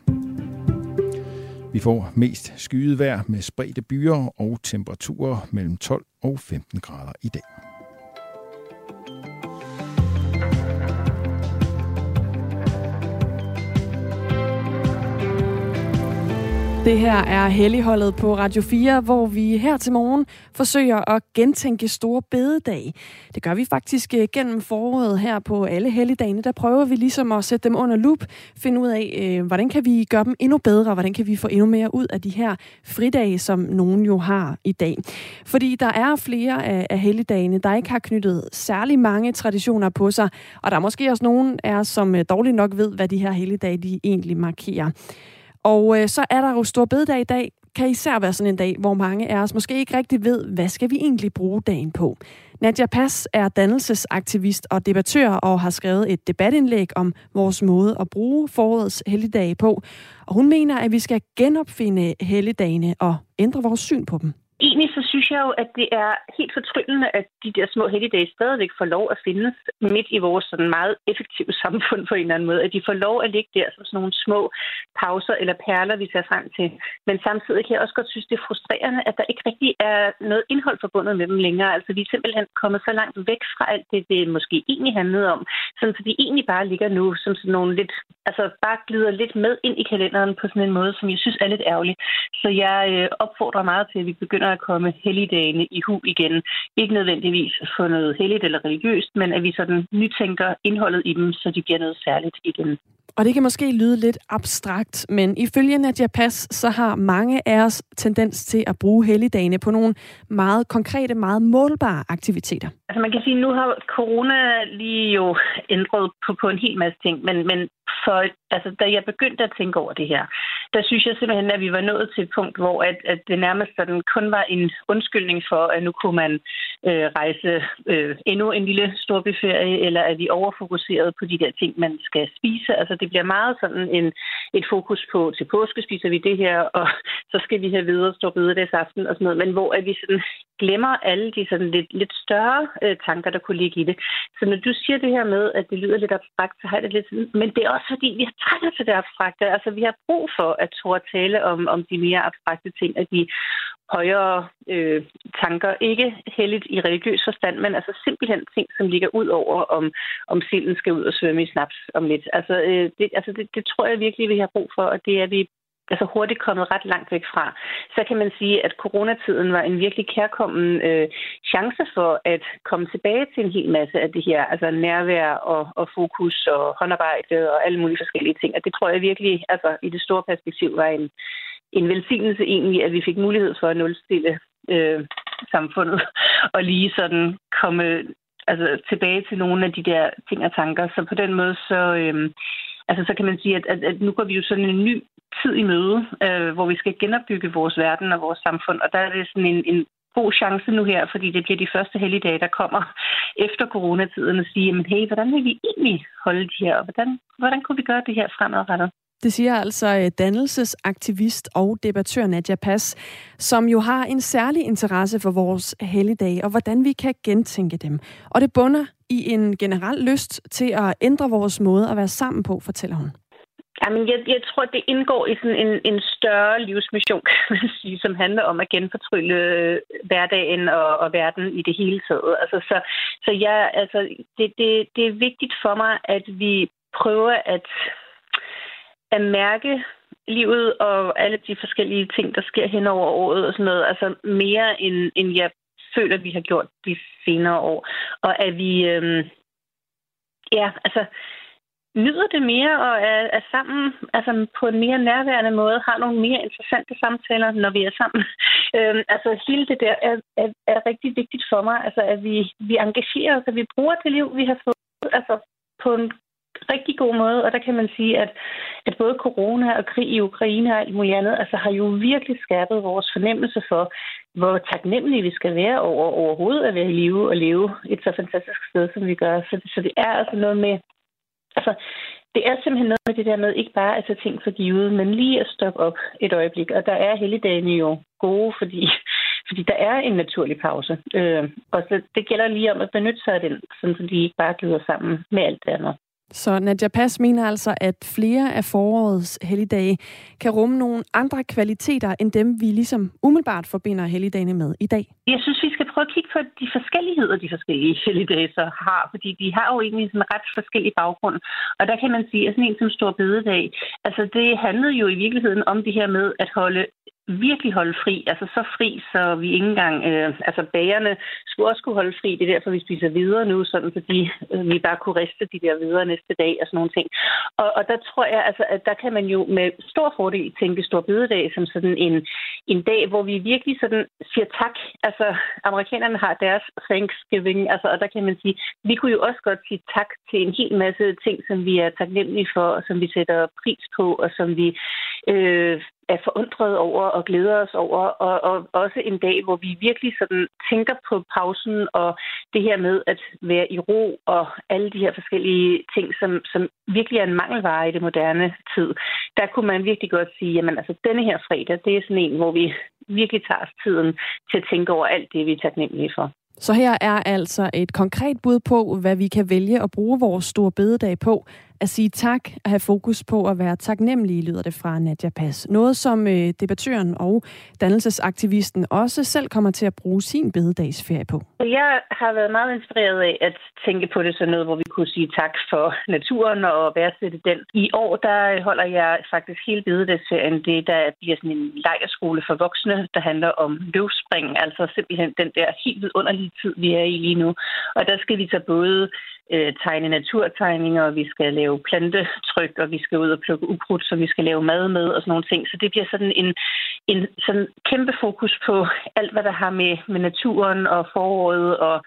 Vi får mest skyet vejr med spredte byer og temperaturer mellem 12 og 15 grader i dag. Det her er Helligholdet på Radio 4, hvor vi her til morgen forsøger at gentænke store bededag. Det gør vi faktisk øh, gennem foråret her på alle helligdagene. Der prøver vi ligesom at sætte dem under lup, finde ud af, øh, hvordan kan vi gøre dem endnu bedre, hvordan kan vi få endnu mere ud af de her fridage, som nogen jo har i dag. Fordi der er flere af, helligdagene, der ikke har knyttet særlig mange traditioner på sig, og der er måske også nogen af os, som øh, dårligt nok ved, hvad de her helligdage de egentlig markerer. Og øh, så er der jo stor bededag i dag. kan især være sådan en dag, hvor mange af os måske ikke rigtig ved, hvad skal vi egentlig bruge dagen på. Nadia Pass er dannelsesaktivist og debattør og har skrevet et debatindlæg om vores måde at bruge forårets helligdage på. Og hun mener, at vi skal genopfinde helligdagene og ændre vores syn på dem. Egentlig så synes jeg jo, at det er helt fortryllende, at de der små helligdage stadigvæk får lov at findes midt i vores sådan meget effektive samfund på en eller anden måde. At de får lov at ligge der som sådan nogle små pauser eller perler, vi ser frem til. Men samtidig kan jeg også godt synes, det er frustrerende, at der ikke rigtig er noget indhold forbundet med dem længere. Altså vi er simpelthen kommet så langt væk fra alt det, det måske egentlig handlede om. Sådan, så de egentlig bare ligger nu som sådan nogle lidt, altså bare glider lidt med ind i kalenderen på sådan en måde, som jeg synes er lidt ærgerlig. Så jeg øh, opfordrer meget til, at vi begynder begynder at komme helligdagene i hu igen. Ikke nødvendigvis for noget helligt eller religiøst, men at vi sådan nytænker indholdet i dem, så de bliver noget særligt igen. Og det kan måske lyde lidt abstrakt, men ifølge Nadia Pass, så har mange af os tendens til at bruge helligdagene på nogle meget konkrete, meget målbare aktiviteter. Altså man kan sige, at nu har corona lige jo ændret på, på en hel masse ting, men, men for, altså, da jeg begyndte at tænke over det her, der synes jeg simpelthen, at vi var nået til et punkt, hvor at, at det nærmest sådan kun var en undskyldning for, at nu kunne man øh, rejse øh, endnu en lille storbyferie, eller er vi overfokuseret på de der ting, man skal spise. Altså det bliver meget sådan en, et fokus på, til påske spiser vi det her, og så skal vi have videre stå aften og sådan noget, men hvor at vi sådan glemmer alle de sådan lidt, lidt større øh, tanker, der kunne ligge i det. Så når du siger det her med, at det lyder lidt abstrakt, så har jeg det lidt sådan, men det er også fordi, vi har trænger til det abstrakte. Altså, vi har brug for at tro tale om, om de mere abstrakte ting, at de højere øh, tanker. Ikke heldigt i religiøs forstand, men altså simpelthen ting, som ligger ud over, om, om silden skal ud og svømme i snaps om lidt. Altså, øh, det, altså det, det tror jeg virkelig, vi har brug for, og det er vi altså hurtigt kommet ret langt væk fra. Så kan man sige, at coronatiden var en virkelig kærkommen øh, chance for at komme tilbage til en hel masse af det her, altså nærvær og, og fokus og håndarbejde og alle mulige forskellige ting. Og det tror jeg virkelig, altså i det store perspektiv, var en, en velsignelse egentlig, at vi fik mulighed for at nulstille øh, samfundet og lige sådan komme altså, tilbage til nogle af de der ting og tanker. Så på den måde, så, øh, altså, så kan man sige, at, at, at nu går vi jo sådan en ny tid i møde, øh, hvor vi skal genopbygge vores verden og vores samfund. Og der er det sådan en, en god chance nu her, fordi det bliver de første helligdage, der kommer efter coronatiden og sige, men hey, hvordan vil vi egentlig holde de her, og hvordan, hvordan kunne vi gøre det her fremadrettet? Det siger altså øh, dannelsesaktivist og debattør Nadia Pass, som jo har en særlig interesse for vores helligdage og hvordan vi kan gentænke dem. Og det bunder i en generel lyst til at ændre vores måde at være sammen på, fortæller hun. Jamen, jeg, jeg tror, det indgår i sådan en, en større livsmission, kan man sige, som handler om at genfortrylle øh, hverdagen og, og verden i det hele taget. Altså, så så jeg, altså, det, det, det er vigtigt for mig, at vi prøver at, at mærke livet og alle de forskellige ting, der sker hen over året og sådan noget, altså mere end, end jeg føler, vi har gjort de senere år. Og at vi, øhm, ja, altså, nyder det mere og er, er sammen altså på en mere nærværende måde, har nogle mere interessante samtaler, når vi er sammen. Øhm, altså hele det der er, er, er rigtig vigtigt for mig, altså at vi, vi engagerer os, at vi bruger det liv, vi har fået, altså på en rigtig god måde, og der kan man sige, at, at både corona og krig i Ukraine og alt muligt andet, altså har jo virkelig skærpet vores fornemmelse for, hvor taknemmelige vi skal være over overhovedet at være i live og leve et så fantastisk sted, som vi gør. Så, så det er altså noget med Altså, det er simpelthen noget med det der med ikke bare at tage ting for givet, men lige at stoppe op et øjeblik. Og der er helligdagene jo gode, fordi, fordi der er en naturlig pause. Øh, og så det gælder lige om at benytte sig af den, så de ikke bare glider sammen med alt det andet. Så Nadia Pass mener altså, at flere af forårets helligdage kan rumme nogle andre kvaliteter, end dem vi ligesom umiddelbart forbinder helligdagene med i dag. Jeg synes, vi skal prøve at kigge på de forskelligheder, de forskellige helligdage så har, fordi de har jo egentlig en ret forskellig baggrund. Og der kan man sige, at sådan en som Stor Bededag, altså det handlede jo i virkeligheden om det her med at holde virkelig holde fri, altså så fri, så vi ikke engang, øh, altså bagerne skulle også kunne holde fri, det er derfor, vi spiser videre nu, sådan fordi øh, vi bare kunne riste de der videre næste dag og sådan nogle ting. Og, og der tror jeg, altså, at der kan man jo med stor fordel tænke stor bededag som sådan en, en dag, hvor vi virkelig sådan siger tak. Altså, amerikanerne har deres Thanksgiving, altså, og der kan man sige, vi kunne jo også godt sige tak til en hel masse ting, som vi er taknemmelige for, og som vi sætter pris på, og som vi øh, er forundret over og glæder os over, og, og også en dag, hvor vi virkelig sådan tænker på pausen og det her med at være i ro og alle de her forskellige ting, som, som virkelig er en mangelvare i det moderne tid. Der kunne man virkelig godt sige, jamen altså denne her fredag, det er sådan en, hvor vi virkelig tager os tiden til at tænke over alt det, vi er taknemmelige for. Så her er altså et konkret bud på, hvad vi kan vælge at bruge vores store bededag på at sige tak, at have fokus på at være taknemmelig, lyder det fra Nadja Pass. Noget, som øh, debattøren og dannelsesaktivisten også selv kommer til at bruge sin bededagsferie på. Jeg har været meget inspireret af at tænke på det sådan noget, hvor vi kunne sige tak for naturen og værdsætte den. I år, der holder jeg faktisk hele bededagsferien. Det der bliver sådan en lejerskole for voksne, der handler om løvspring. Altså simpelthen den der helt vidunderlige tid, vi er i lige nu. Og der skal vi så både øh, tegne naturtegninger, og vi skal lave plantetryk, og vi skal ud og plukke ukrudt, så vi skal lave mad med og sådan nogle ting. Så det bliver sådan en, en sådan kæmpe fokus på alt, hvad der har med, med naturen og foråret og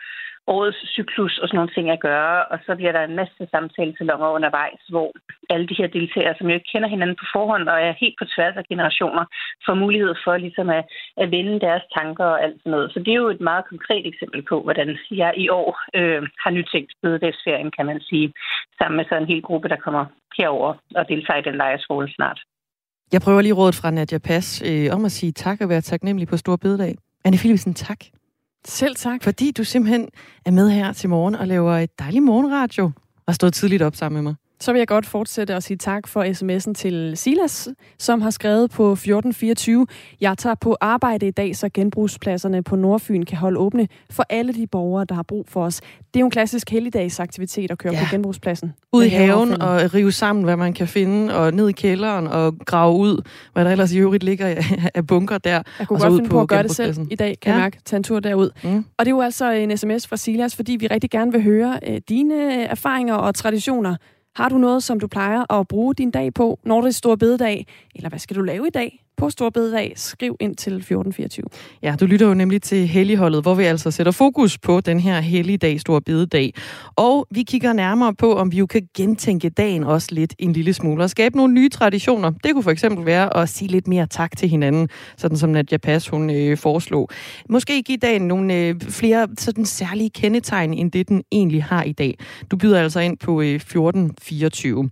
årets cyklus og sådan nogle ting at gøre. Og så bliver der en masse samtalesalonger undervejs, hvor alle de her deltagere, som jo ikke kender hinanden på forhånd og er helt på tværs af generationer, får mulighed for ligesom at, at vende deres tanker og alt sådan noget. Så det er jo et meget konkret eksempel på, hvordan jeg i år øh, har nytænkt bededagsferien, kan man sige, sammen med så en hel gruppe, der kommer herover og deltager i den lejerskole snart. Jeg prøver lige rådet fra Nadia Pass øh, om at sige tak og være taknemmelig på Stor Bededag. Anne Philipsen, tak. Selv tak. Fordi du simpelthen er med her til morgen og laver et dejligt morgenradio og stået tidligt op sammen med mig. Så vil jeg godt fortsætte og sige tak for sms'en til Silas, som har skrevet på 1424. Jeg tager på arbejde i dag, så genbrugspladserne på Nordfyn kan holde åbne for alle de borgere, der har brug for os. Det er jo en klassisk helligdagsaktivitet at køre ja. på genbrugspladsen. Ud i haven og rive sammen, hvad man kan finde, og ned i kælderen og grave ud, hvad der ellers i øvrigt ligger af bunker der. Jeg kunne godt finde på, på at gøre det selv i dag, kan ja. jeg mærke. Tage en tur derud. Mm. Og det er jo altså en sms fra Silas, fordi vi rigtig gerne vil høre uh, dine erfaringer og traditioner har du noget, som du plejer at bruge din dag på, når det er stor bededag? Eller hvad skal du lave i dag? På Storbededag. Skriv ind til 1424. Ja, du lytter jo nemlig til Helligholdet, hvor vi altså sætter fokus på den her helligdag, Storbededag. Og vi kigger nærmere på, om vi jo kan gentænke dagen også lidt en lille smule og skabe nogle nye traditioner. Det kunne for eksempel være at sige lidt mere tak til hinanden, sådan som Nadia Pass hun øh, foreslog. Måske give dagen nogle øh, flere sådan særlige kendetegn, end det den egentlig har i dag. Du byder altså ind på øh, 1424.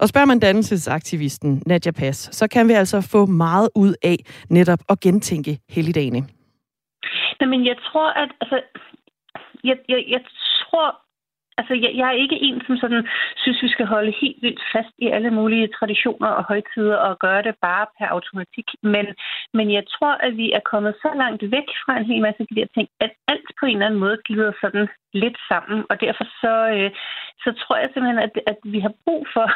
Og spørger man dannelsesaktivisten Nadja Pass, så kan vi altså få meget ud af netop at gentænke helligdagene. Men jeg tror, at altså, jeg, jeg, jeg tror Altså, jeg, jeg er ikke en, som sådan synes, vi skal holde helt vildt fast i alle mulige traditioner og højtider og gøre det bare per automatik. Men, men jeg tror, at vi er kommet så langt væk fra en hel masse af de der ting, at alt på en eller anden måde glider sådan lidt sammen. Og derfor så, øh, så tror jeg simpelthen, at, at vi har brug for,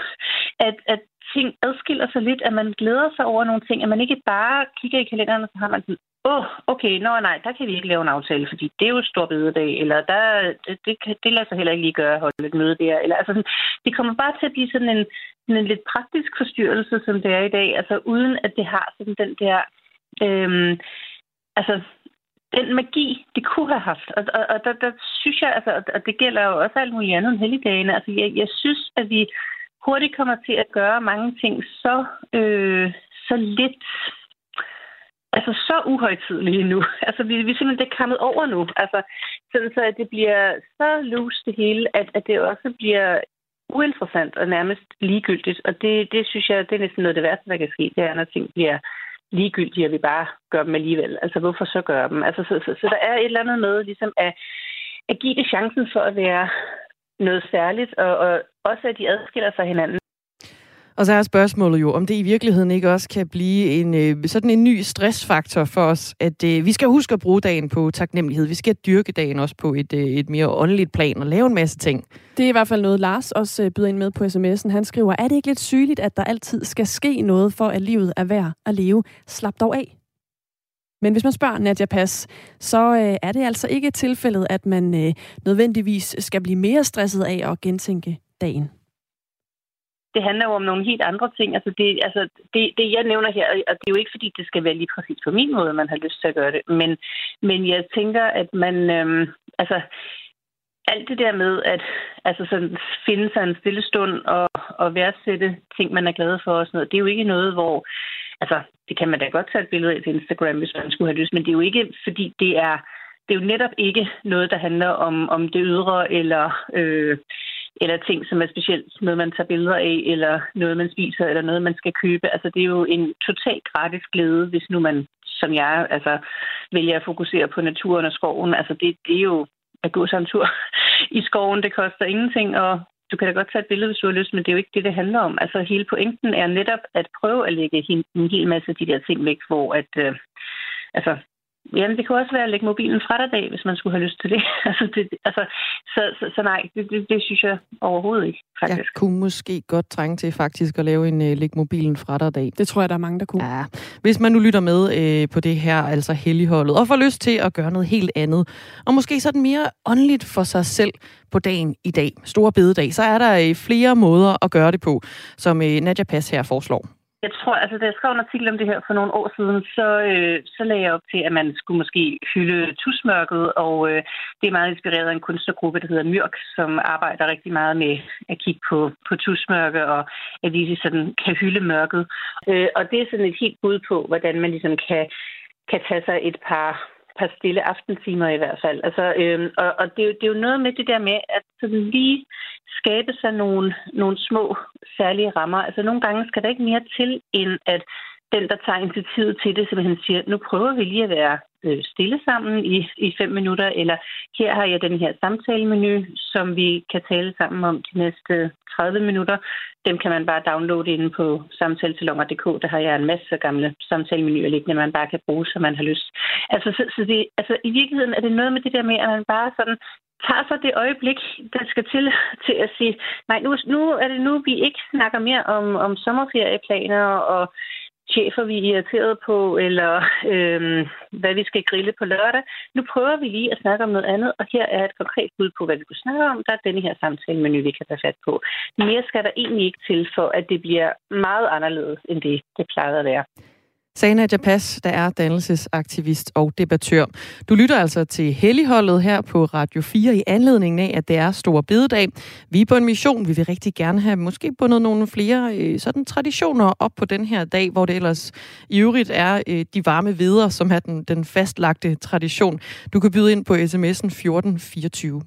at, at ting adskiller sig lidt, at man glæder sig over nogle ting, at man ikke bare kigger i kalenderen, og så har man sådan, åh, oh, okay, nå nej, der kan vi ikke lave en aftale, fordi det er jo stor bededag, eller der, det, det, kan, det lader sig heller ikke lige gøre at holde et møde der. Eller, altså, sådan, det kommer bare til at blive sådan en, sådan en lidt praktisk forstyrrelse, som det er i dag, altså uden at det har sådan den der, øhm, altså den magi, det kunne have haft. Og, og, og der, der synes jeg, altså, og det gælder jo også alt muligt andet end helligdagene, altså jeg, jeg synes, at vi hurtigt kommer til at gøre mange ting så, øh, så lidt altså så uhøjtidlige nu. Altså, vi, vi er simpelthen det kommet over nu. Altså, sådan så at det bliver så loose det hele, at, at det også bliver uinteressant og nærmest ligegyldigt. Og det, det synes jeg, det er næsten noget af det værste, der kan ske. Det er, når ting bliver ligegyldige, og vi bare gør dem alligevel. Altså, hvorfor så gøre dem? Altså, så, så, så der er et eller andet med ligesom at, at give det chancen for at være noget særligt, og, og også at de adskiller sig hinanden. Og så er spørgsmålet jo, om det i virkeligheden ikke også kan blive en øh, sådan en ny stressfaktor for os, at øh, vi skal huske at bruge dagen på taknemmelighed. Vi skal dyrke dagen også på et, øh, et mere åndeligt plan og lave en masse ting. Det er i hvert fald noget, Lars også byder ind med på sms'en. Han skriver, er det ikke lidt sygeligt, at der altid skal ske noget for, at livet er værd at leve? Slap dog af. Men hvis man spørger Nadia Pass, så øh, er det altså ikke tilfældet, at man øh, nødvendigvis skal blive mere stresset af at gentænke dagen det handler jo om nogle helt andre ting. Altså det, altså det, det jeg nævner her, og det er jo ikke fordi, det skal være lige præcis på min måde, man har lyst til at gøre det, men, men jeg tænker, at man, øh, altså alt det der med at altså sådan, finde sig en stille stund og, og værdsætte ting, man er glad for og sådan noget, det er jo ikke noget, hvor altså, det kan man da godt tage et billede af til Instagram, hvis man skulle have lyst, men det er jo ikke, fordi det er, det er jo netop ikke noget, der handler om, om det ydre, eller, øh, eller ting, som er specielt noget, man tager billeder af, eller noget, man spiser, eller noget, man skal købe. Altså, det er jo en total gratis glæde, hvis nu man, som jeg, altså, vælger at fokusere på naturen og skoven. Altså, det, det er jo at gå sig en tur i skoven. Det koster ingenting, og du kan da godt tage et billede, hvis du har lyst, men det er jo ikke det, det handler om. Altså hele pointen er netop at prøve at lægge en hel masse af de der ting væk, hvor at, øh, altså, Jamen, det kan også være at lægge mobilen fra dig dag, hvis man skulle have lyst til det. altså, det altså, så, så, så nej, det, det, det synes jeg overhovedet ikke, faktisk. Jeg kunne måske godt trænge til faktisk at lave en uh, læg mobilen fra dig dag. Det tror jeg, der er mange, der kunne. Ja. Hvis man nu lytter med uh, på det her, altså helligholdet, og får lyst til at gøre noget helt andet, og måske sådan mere åndeligt for sig selv på dagen i dag, store bededag, så er der uh, flere måder at gøre det på, som uh, Nadja Pass her foreslår. Jeg tror, altså da jeg skrev en artikel om det her for nogle år siden, så, øh, så lagde jeg op til, at man skulle måske hylde tusmørket, og øh, det er meget inspireret af en kunstnergruppe, der hedder Myrk, som arbejder rigtig meget med at kigge på, på tusmørke, og at vi sådan kan hylde mørket. Øh, og det er sådan et helt bud på, hvordan man ligesom kan, kan tage sig et par par stille aftentimer i hvert fald. Altså, øh, og og det, det er jo noget med det der med, at sådan lige skabe sig nogle, nogle små særlige rammer. Altså nogle gange skal der ikke mere til, end at den, der tager initiativet til det, simpelthen siger, nu prøver vi lige at være øh, stille sammen i, i fem minutter, eller her har jeg den her samtalemenu, som vi kan tale sammen om de næste 30 minutter. Dem kan man bare downloade inde på samtalesalonger.dk. Der har jeg en masse gamle samtalemenuer liggende, man bare kan bruge, som man har lyst. Altså, så, så det, altså, i virkeligheden er det noget med det der med, at man bare sådan tager så det øjeblik, der skal til, til at sige, nej, nu, nu er det nu, vi ikke snakker mere om, om sommerferieplaner og chefer, vi er irriteret på, eller øh, hvad vi skal grille på lørdag. Nu prøver vi lige at snakke om noget andet, og her er et konkret bud på, hvad vi kunne snakke om. Der er denne her samtale-menu, vi kan tage fat på. Mere skal der egentlig ikke til, for at det bliver meget anderledes, end det, det plejede at være. Sana Japas, der er dannelsesaktivist og debattør. Du lytter altså til Helligholdet her på Radio 4 i anledning af, at det er Stor Bededag. Vi er på en mission. Vi vil rigtig gerne have måske bundet nogle flere øh, sådan traditioner op på den her dag, hvor det ellers i øvrigt er øh, de varme veder, som er den, den fastlagte tradition. Du kan byde ind på sms'en 1424.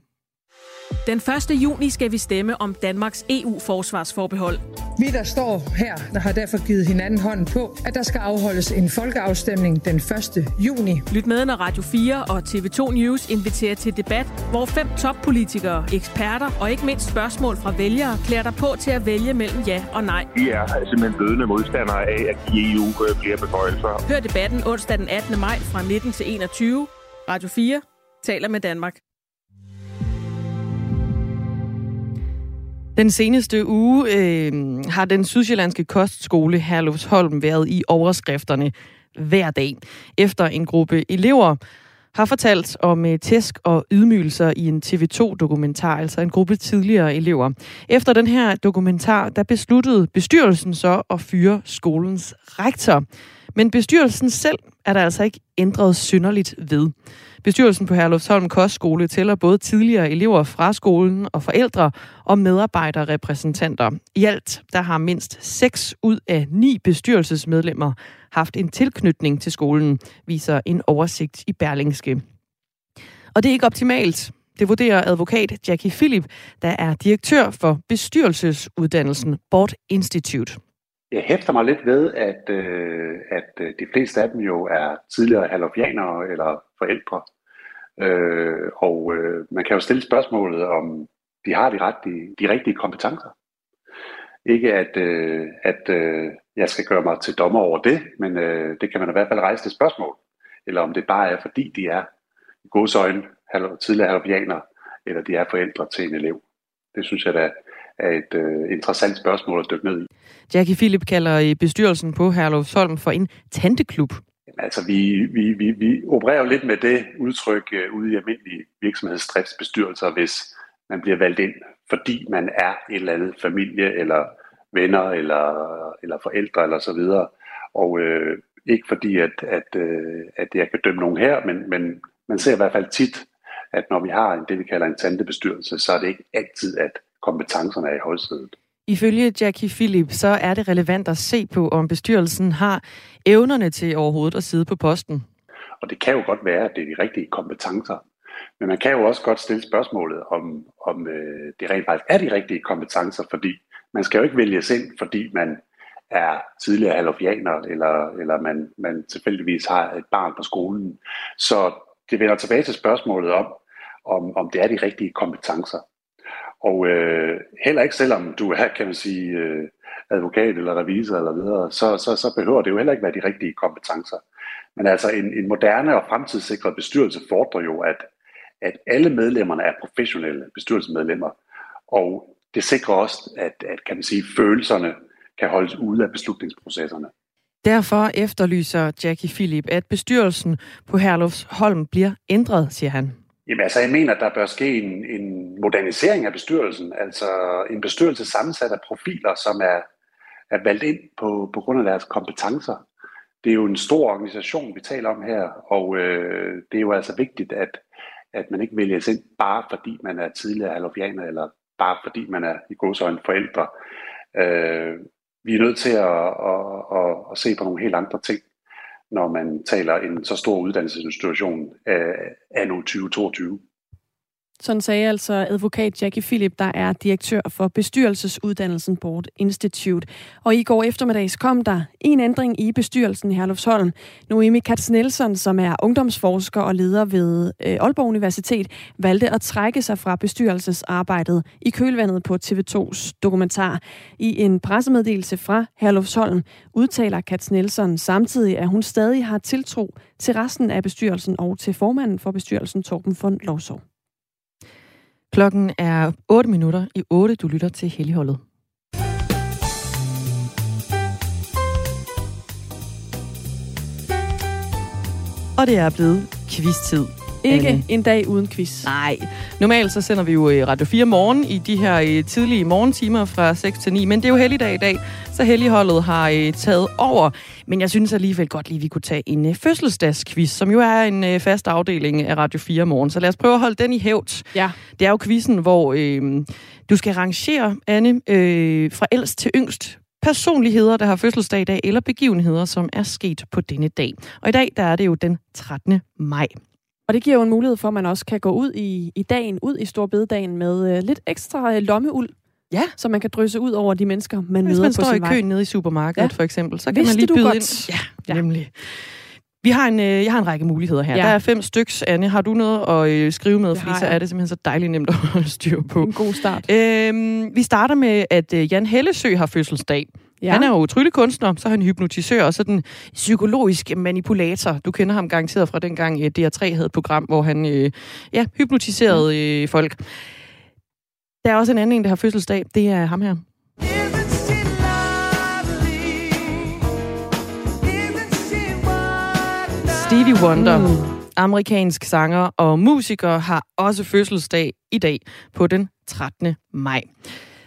Den 1. juni skal vi stemme om Danmarks EU-forsvarsforbehold. Vi, der står her, der har derfor givet hinanden hånden på, at der skal afholdes en folkeafstemning den 1. juni. Lyt med, når Radio 4 og TV2 News inviterer til debat, hvor fem toppolitikere, eksperter og ikke mindst spørgsmål fra vælgere klæder dig på til at vælge mellem ja og nej. Vi er simpelthen blødende modstandere af, at give EU flere beføjelser. Hør debatten onsdag den 18. maj fra 19 til 21. Radio 4 taler med Danmark. Den seneste uge øh, har den sydsjællandske kostskole Herlufsholm været i overskrifterne hver dag, efter en gruppe elever har fortalt om øh, tæsk og ydmygelser i en TV2-dokumentar, altså en gruppe tidligere elever. Efter den her dokumentar, der besluttede bestyrelsen så at fyre skolens rektor. Men bestyrelsen selv er der altså ikke ændret synderligt ved. Bestyrelsen på Herlufsholm Kostskole tæller både tidligere elever fra skolen og forældre og medarbejderrepræsentanter. I alt der har mindst 6 ud af 9 bestyrelsesmedlemmer haft en tilknytning til skolen, viser en oversigt i Berlingske. Og det er ikke optimalt. Det vurderer advokat Jackie Philip, der er direktør for bestyrelsesuddannelsen Board Institute. Jeg hæfter mig lidt ved, at, øh, at øh, de fleste af dem jo er tidligere hallofianere eller forældre. Øh, og øh, man kan jo stille spørgsmålet, om de har de, rette, de rigtige kompetencer. Ikke at, øh, at øh, jeg skal gøre mig til dommer over det, men øh, det kan man i hvert fald rejse det spørgsmål. Eller om det bare er, fordi de er i godsøjne tidligere hallofianere, eller de er forældre til en elev. Det synes jeg da er et øh, interessant spørgsmål at dykke ned i. Jackie Philip kalder bestyrelsen på Herlufsholm for en tanteklub. Altså, vi, vi, vi, vi opererer jo lidt med det udtryk uh, ude i almindelige virksomhedsdriftsbestyrelser, hvis man bliver valgt ind, fordi man er et eller andet familie, eller venner, eller, eller forældre, eller så videre. Og uh, ikke fordi, at, at, uh, at jeg kan dømme nogen her, men, men man ser i hvert fald tit, at når vi har en, det, vi kalder en tantebestyrelse, så er det ikke altid, at kompetencerne er i højsædet. Ifølge Jackie Philip, så er det relevant at se på, om bestyrelsen har evnerne til overhovedet at sidde på posten. Og det kan jo godt være, at det er de rigtige kompetencer. Men man kan jo også godt stille spørgsmålet, om, om øh, det rent faktisk er de rigtige kompetencer, fordi man skal jo ikke vælges ind, fordi man er tidligere halofianer, eller, eller man, man tilfældigvis har et barn på skolen. Så det vender tilbage til spørgsmålet om, om, om det er de rigtige kompetencer. Og øh, heller ikke selvom du er, kan man sige, øh, advokat eller revisor eller videre, så, så, så behøver det jo heller ikke være de rigtige kompetencer. Men altså en, en moderne og fremtidssikret bestyrelse fordrer jo, at, at alle medlemmerne er professionelle bestyrelsesmedlemmer. Og det sikrer også, at, at kan man sige, følelserne kan holdes ude af beslutningsprocesserne. Derfor efterlyser Jackie Philip, at bestyrelsen på Herlufsholm bliver ændret, siger han. Jamen altså, jeg mener, at der bør ske en, en modernisering af bestyrelsen. Altså en bestyrelse sammensat af profiler, som er, er valgt ind på, på grund af deres kompetencer. Det er jo en stor organisation, vi taler om her, og øh, det er jo altså vigtigt, at, at man ikke vælges ind bare fordi man er tidligere halofianer, eller bare fordi man er i godsøjne forældre. Øh, vi er nødt til at, at, at, at se på nogle helt andre ting, når man taler en så stor uddannelsesinstitution af nu 2022. Sådan sagde altså advokat Jackie Philip, der er direktør for bestyrelsesuddannelsen Board Institute. Og i går eftermiddags kom der en ændring i bestyrelsen i Herlufsholm. Noemi Katz Nielsen, som er ungdomsforsker og leder ved øh, Aalborg Universitet, valgte at trække sig fra bestyrelsesarbejdet i kølvandet på TV2's dokumentar. I en pressemeddelelse fra Herlufsholm udtaler Katz Nielsen samtidig, at hun stadig har tiltro til resten af bestyrelsen og til formanden for bestyrelsen, Torben von Lovsov. Klokken er 8 minutter i 8. Du lytter til Helligholdet. Og det er blevet quiz-tid. Ikke Anne. en dag uden quiz. Nej. Normalt så sender vi jo øh, Radio 4 morgen i de her øh, tidlige morgentimer fra 6 til 9, men det er jo helligdag i dag, så helligholdet har øh, taget over. Men jeg synes alligevel godt lige, vi kunne tage en fødselsdagsquiz, som jo er en fast afdeling af Radio 4 morgen. Så lad os prøve at holde den i hævd. Ja. Det er jo quizzen, hvor øh, du skal rangere, Anne, øh, fra ældst til yngst personligheder, der har fødselsdag i dag, eller begivenheder, som er sket på denne dag. Og i dag, der er det jo den 13. maj. Og det giver jo en mulighed for, at man også kan gå ud i, i dagen, ud i Storbededagen med øh, lidt ekstra øh, lommeuld. Ja. Så man kan drysse ud over de mennesker, man Hvis møder man på sin står i køen nede i supermarkedet, ja. for eksempel, så kan Vidste man lige byde godt? ind. Ja, ja, nemlig. Vi har en, øh, jeg har en række muligheder her. Ja. Der er fem styks. Anne, har du noget at øh, skrive med? Det Fordi så er det simpelthen så dejligt nemt at holde styr på. En god start. Øhm, vi starter med, at øh, Jan Hellesø har fødselsdag. Ja. Han er jo tryllekunstner, så er han hypnotisør og sådan psykologisk manipulator. Du kender ham garanteret fra dengang øh, DR3 havde et program, hvor han øh, ja, hypnotiserede øh, folk. Der er også en anden en, der har fødselsdag. Det er ham her. Stevie Wonder, mm. amerikansk sanger og musiker, har også fødselsdag i dag på den 13. maj.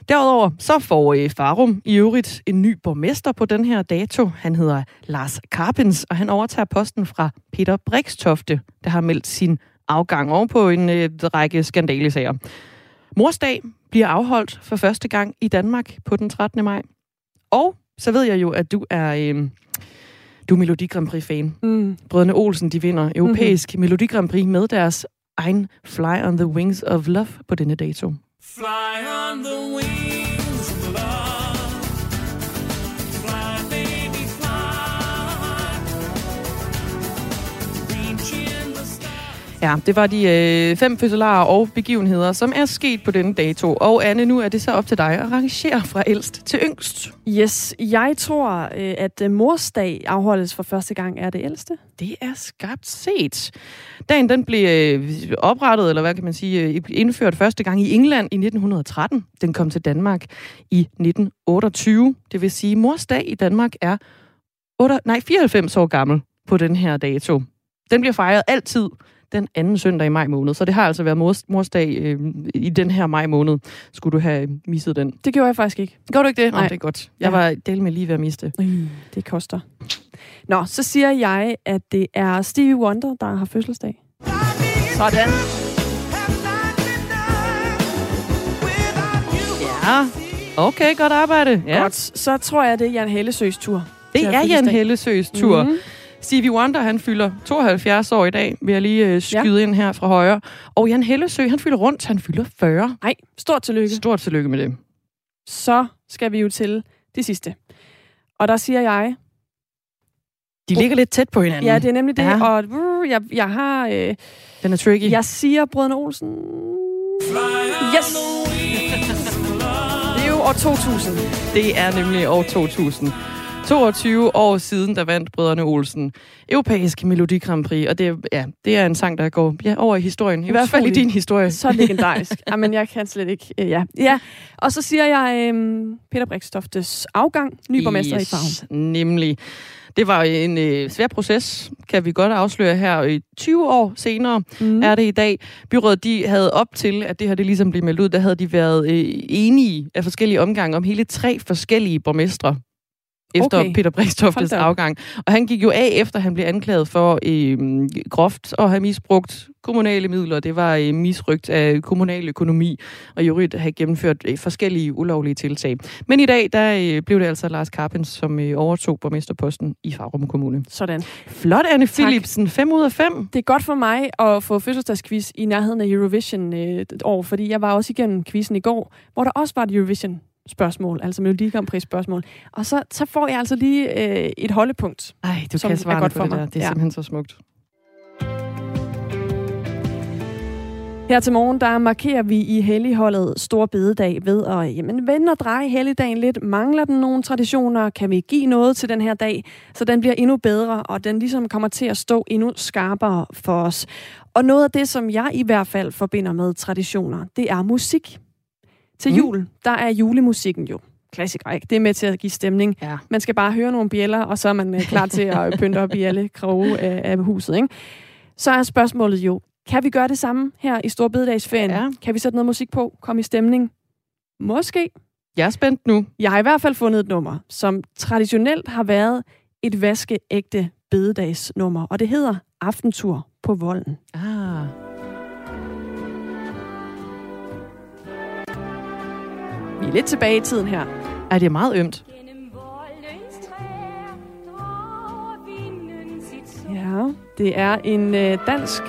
Derudover så får øh, Farum i øvrigt en ny borgmester på den her dato. Han hedder Lars Karpens, og han overtager posten fra Peter Brikstofte, der har meldt sin afgang over på en øh, række skandalesager. Morsdag bliver afholdt for første gang i Danmark på den 13. maj. Og så ved jeg jo, at du er... Øh, du er Melodi Grand Prix-fan. Mm. Brødrene Olsen, de vinder europæisk mm-hmm. Melodi Grand Prix med deres egen Fly on the Wings of Love på denne dato. Fly on the wings of love. Ja, det var de øh, fem fødselarer og begivenheder, som er sket på denne dato. Og Anne, nu er det så op til dig at rangere fra ældst til yngst. Yes, jeg tror, øh, at øh, morsdag afholdes for første gang er det ældste. Det er skarpt set. Dagen den blev øh, oprettet, eller hvad kan man sige, øh, indført første gang i England i 1913. Den kom til Danmark i 1928. Det vil sige, at mors dag i Danmark er 8, nej, 94 år gammel på den her dato. Den bliver fejret altid den anden søndag i maj måned. Så det har altså været mors, morsdag øh, i den her maj måned. Skulle du have misset den? Det gjorde jeg faktisk ikke. Gør du ikke det? Nej. Nå, det er godt. Jeg Ja. var del med lige ved at miste. Mm, det koster. Nå, så siger jeg, at det er Stevie Wonder, der har fødselsdag. Sådan. Ja. Okay, godt arbejde. Ja. Godt, så tror jeg, det er Jan Hellesøs tur. Det er Jan. Hellesøs tur. Mhm. Stevie Wonder, han fylder 72 år i dag, vil jeg lige øh, skyde ja. ind her fra højre. Og Jan Hellesø, han fylder rundt, han fylder 40. Nej, stort tillykke. Stort tillykke med det. Så skal vi jo til det sidste. Og der siger jeg... De ligger lidt tæt på hinanden. Ja, det er nemlig det. Ja. Og uh, jeg, jeg har... Øh, Den er tricky. jeg siger Brødrene Olsen. Yes! Det er jo år 2000. Det er nemlig år 2000. 22 år siden, der vandt Brødrene Olsen Europæisk Melodi Grand Prix, og det, er- ja, det er en sang, der går ja, over i historien. I hvert fald i din historie. Så legendarisk. Jamen, jeg kan slet ikke... Øh, ja. ja. Og så siger jeg øh, Peter Brikstoftes afgang, ny borgmester yes. i Farven. Nemlig. Det var en øh, svær proces, kan vi godt afsløre her. Øh, 20 år senere mm. er det i dag. Byrådet de havde op til, at det her det ligesom blev meldt ud, der havde de været øh, enige af forskellige omgange om hele tre forskellige borgmestre efter Okay. Peter op. afgang. Og han gik jo af, efter han blev anklaget for øh, groft at have misbrugt kommunale midler. Det var øh, misrygt af kommunal økonomi, og i øvrigt have gennemført øh, forskellige ulovlige tiltag. Men i dag, der øh, blev det altså Lars Carpens, som øh, overtog borgmesterposten i Farum Kommune. Sådan. Flot, Anne Philipsen. 5 ud af 5. Det er godt for mig at få fødselsdagsquiz i nærheden af Eurovision øh, år, fordi jeg var også igennem quizzen i går, hvor der også var et Eurovision spørgsmål, altså Melodi Grand Prix spørgsmål. Og så, så får jeg altså lige øh, et holdepunkt. Ej, du som kan svare godt for det mig. der. Det er Ja. simpelthen så smukt. Her til morgen, der markerer vi i helligholdet Stor Bededag ved at jamen, vende og dreje helligdagen lidt. Mangler den nogle traditioner? Kan vi give noget til den her dag, så den bliver endnu bedre, og den ligesom kommer til at stå endnu skarpere for os? Og noget af det, som jeg i hvert fald forbinder med traditioner, det er musik. Til Mm. jul, der er julemusikken jo klassiker, ikke? Det er med til at give stemning. Ja. Man skal bare høre nogle bjæller, og så er man øh, klar til at pynte op i alle kroge af, af huset, ikke? Så er spørgsmålet jo, kan vi gøre det samme her i Storbededagsferien? Ja. Kan vi sætte noget musik på? Komme i stemning? Måske. Jeg er spændt nu. Jeg har i hvert fald fundet et nummer, som traditionelt har været et vaskeægte bededagsnummer, og det hedder Aftentur på Volden. Ah. Vi er lidt tilbage i tiden her. Er det er meget ømt. Ja, det er en øh, dansk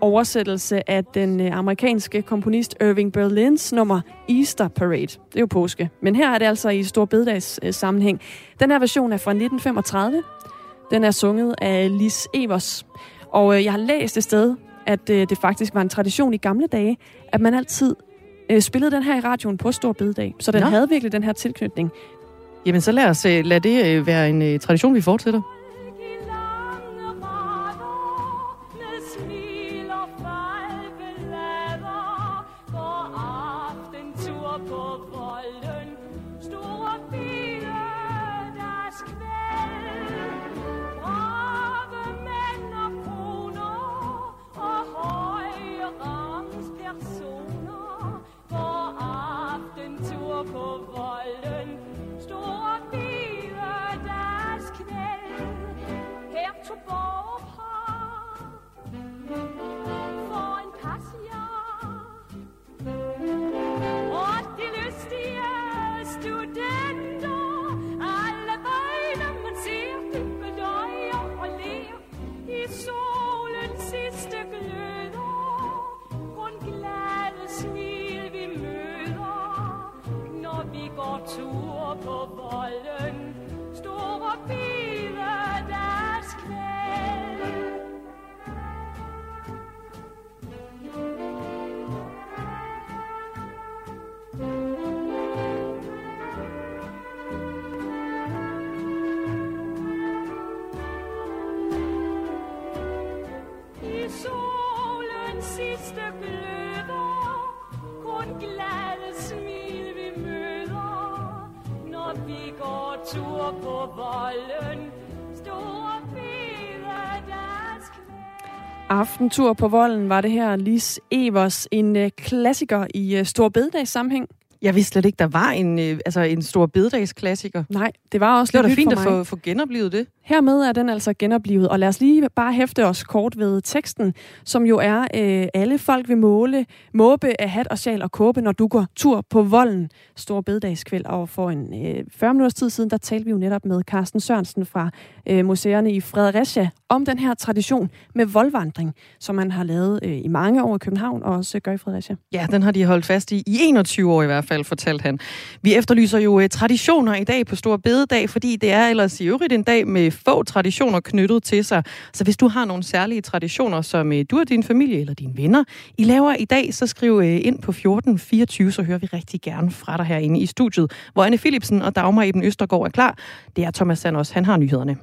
oversættelse af den øh, amerikanske komponist Irving Berlins nummer Easter Parade. Det er jo påske. Men her er det altså i Stor Bededags øh, sammenhæng. Den her version er fra 1935. Den er sunget af Lis Evers. Og øh, jeg har læst et sted, at øh, det faktisk var en tradition i gamle dage, at man altid øh, spillede den her i radioen på Stor Bededag. Så den Nå. havde virkelig den her tilknytning. Jamen, så lad os øh, lade det øh, være en øh, tradition, vi fortsætter. I solens Aftentur på Volden var det her Lis Evers, en øh, klassiker i øh, Stor Bededags sammenhæng. Jeg vidste slet ikke, der var en, øh, altså en stor bededagsklassiker. Nej, det var også Det var da lidt nyt fint for at få, få genoplevet det. Hermed er den altså genoplevet, og lad os lige bare hæfte os kort ved teksten, som jo er, øh, alle folk vil måle, måbe af hat og sjal og kåbe, når du går tur på volden. Stor bededagskvæld, og for en øh, 40 minutters tid siden, der talte vi jo netop med Carsten Sørensen fra øh, museerne i Fredericia om den her tradition med voldvandring, som man har lavet øh, i mange år i København, og også gør i Fredericia. Ja, den har de holdt fast i i 21 år i hvert fald, fortalte han. Vi efterlyser jo øh, traditioner i dag på Stor Bededag, fordi det er ellers i øvrigt en dag med få traditioner knyttet til sig. Så hvis du har nogle særlige traditioner, som øh, du og din familie eller dine venner, I laver i dag, så skriv øh, ind på 1424, så hører vi rigtig gerne fra dig herinde i studiet, hvor Anne Philipsen og Dagmar Eben Østergaard er klar. Det er Thomas Sanders, han har nyhederne.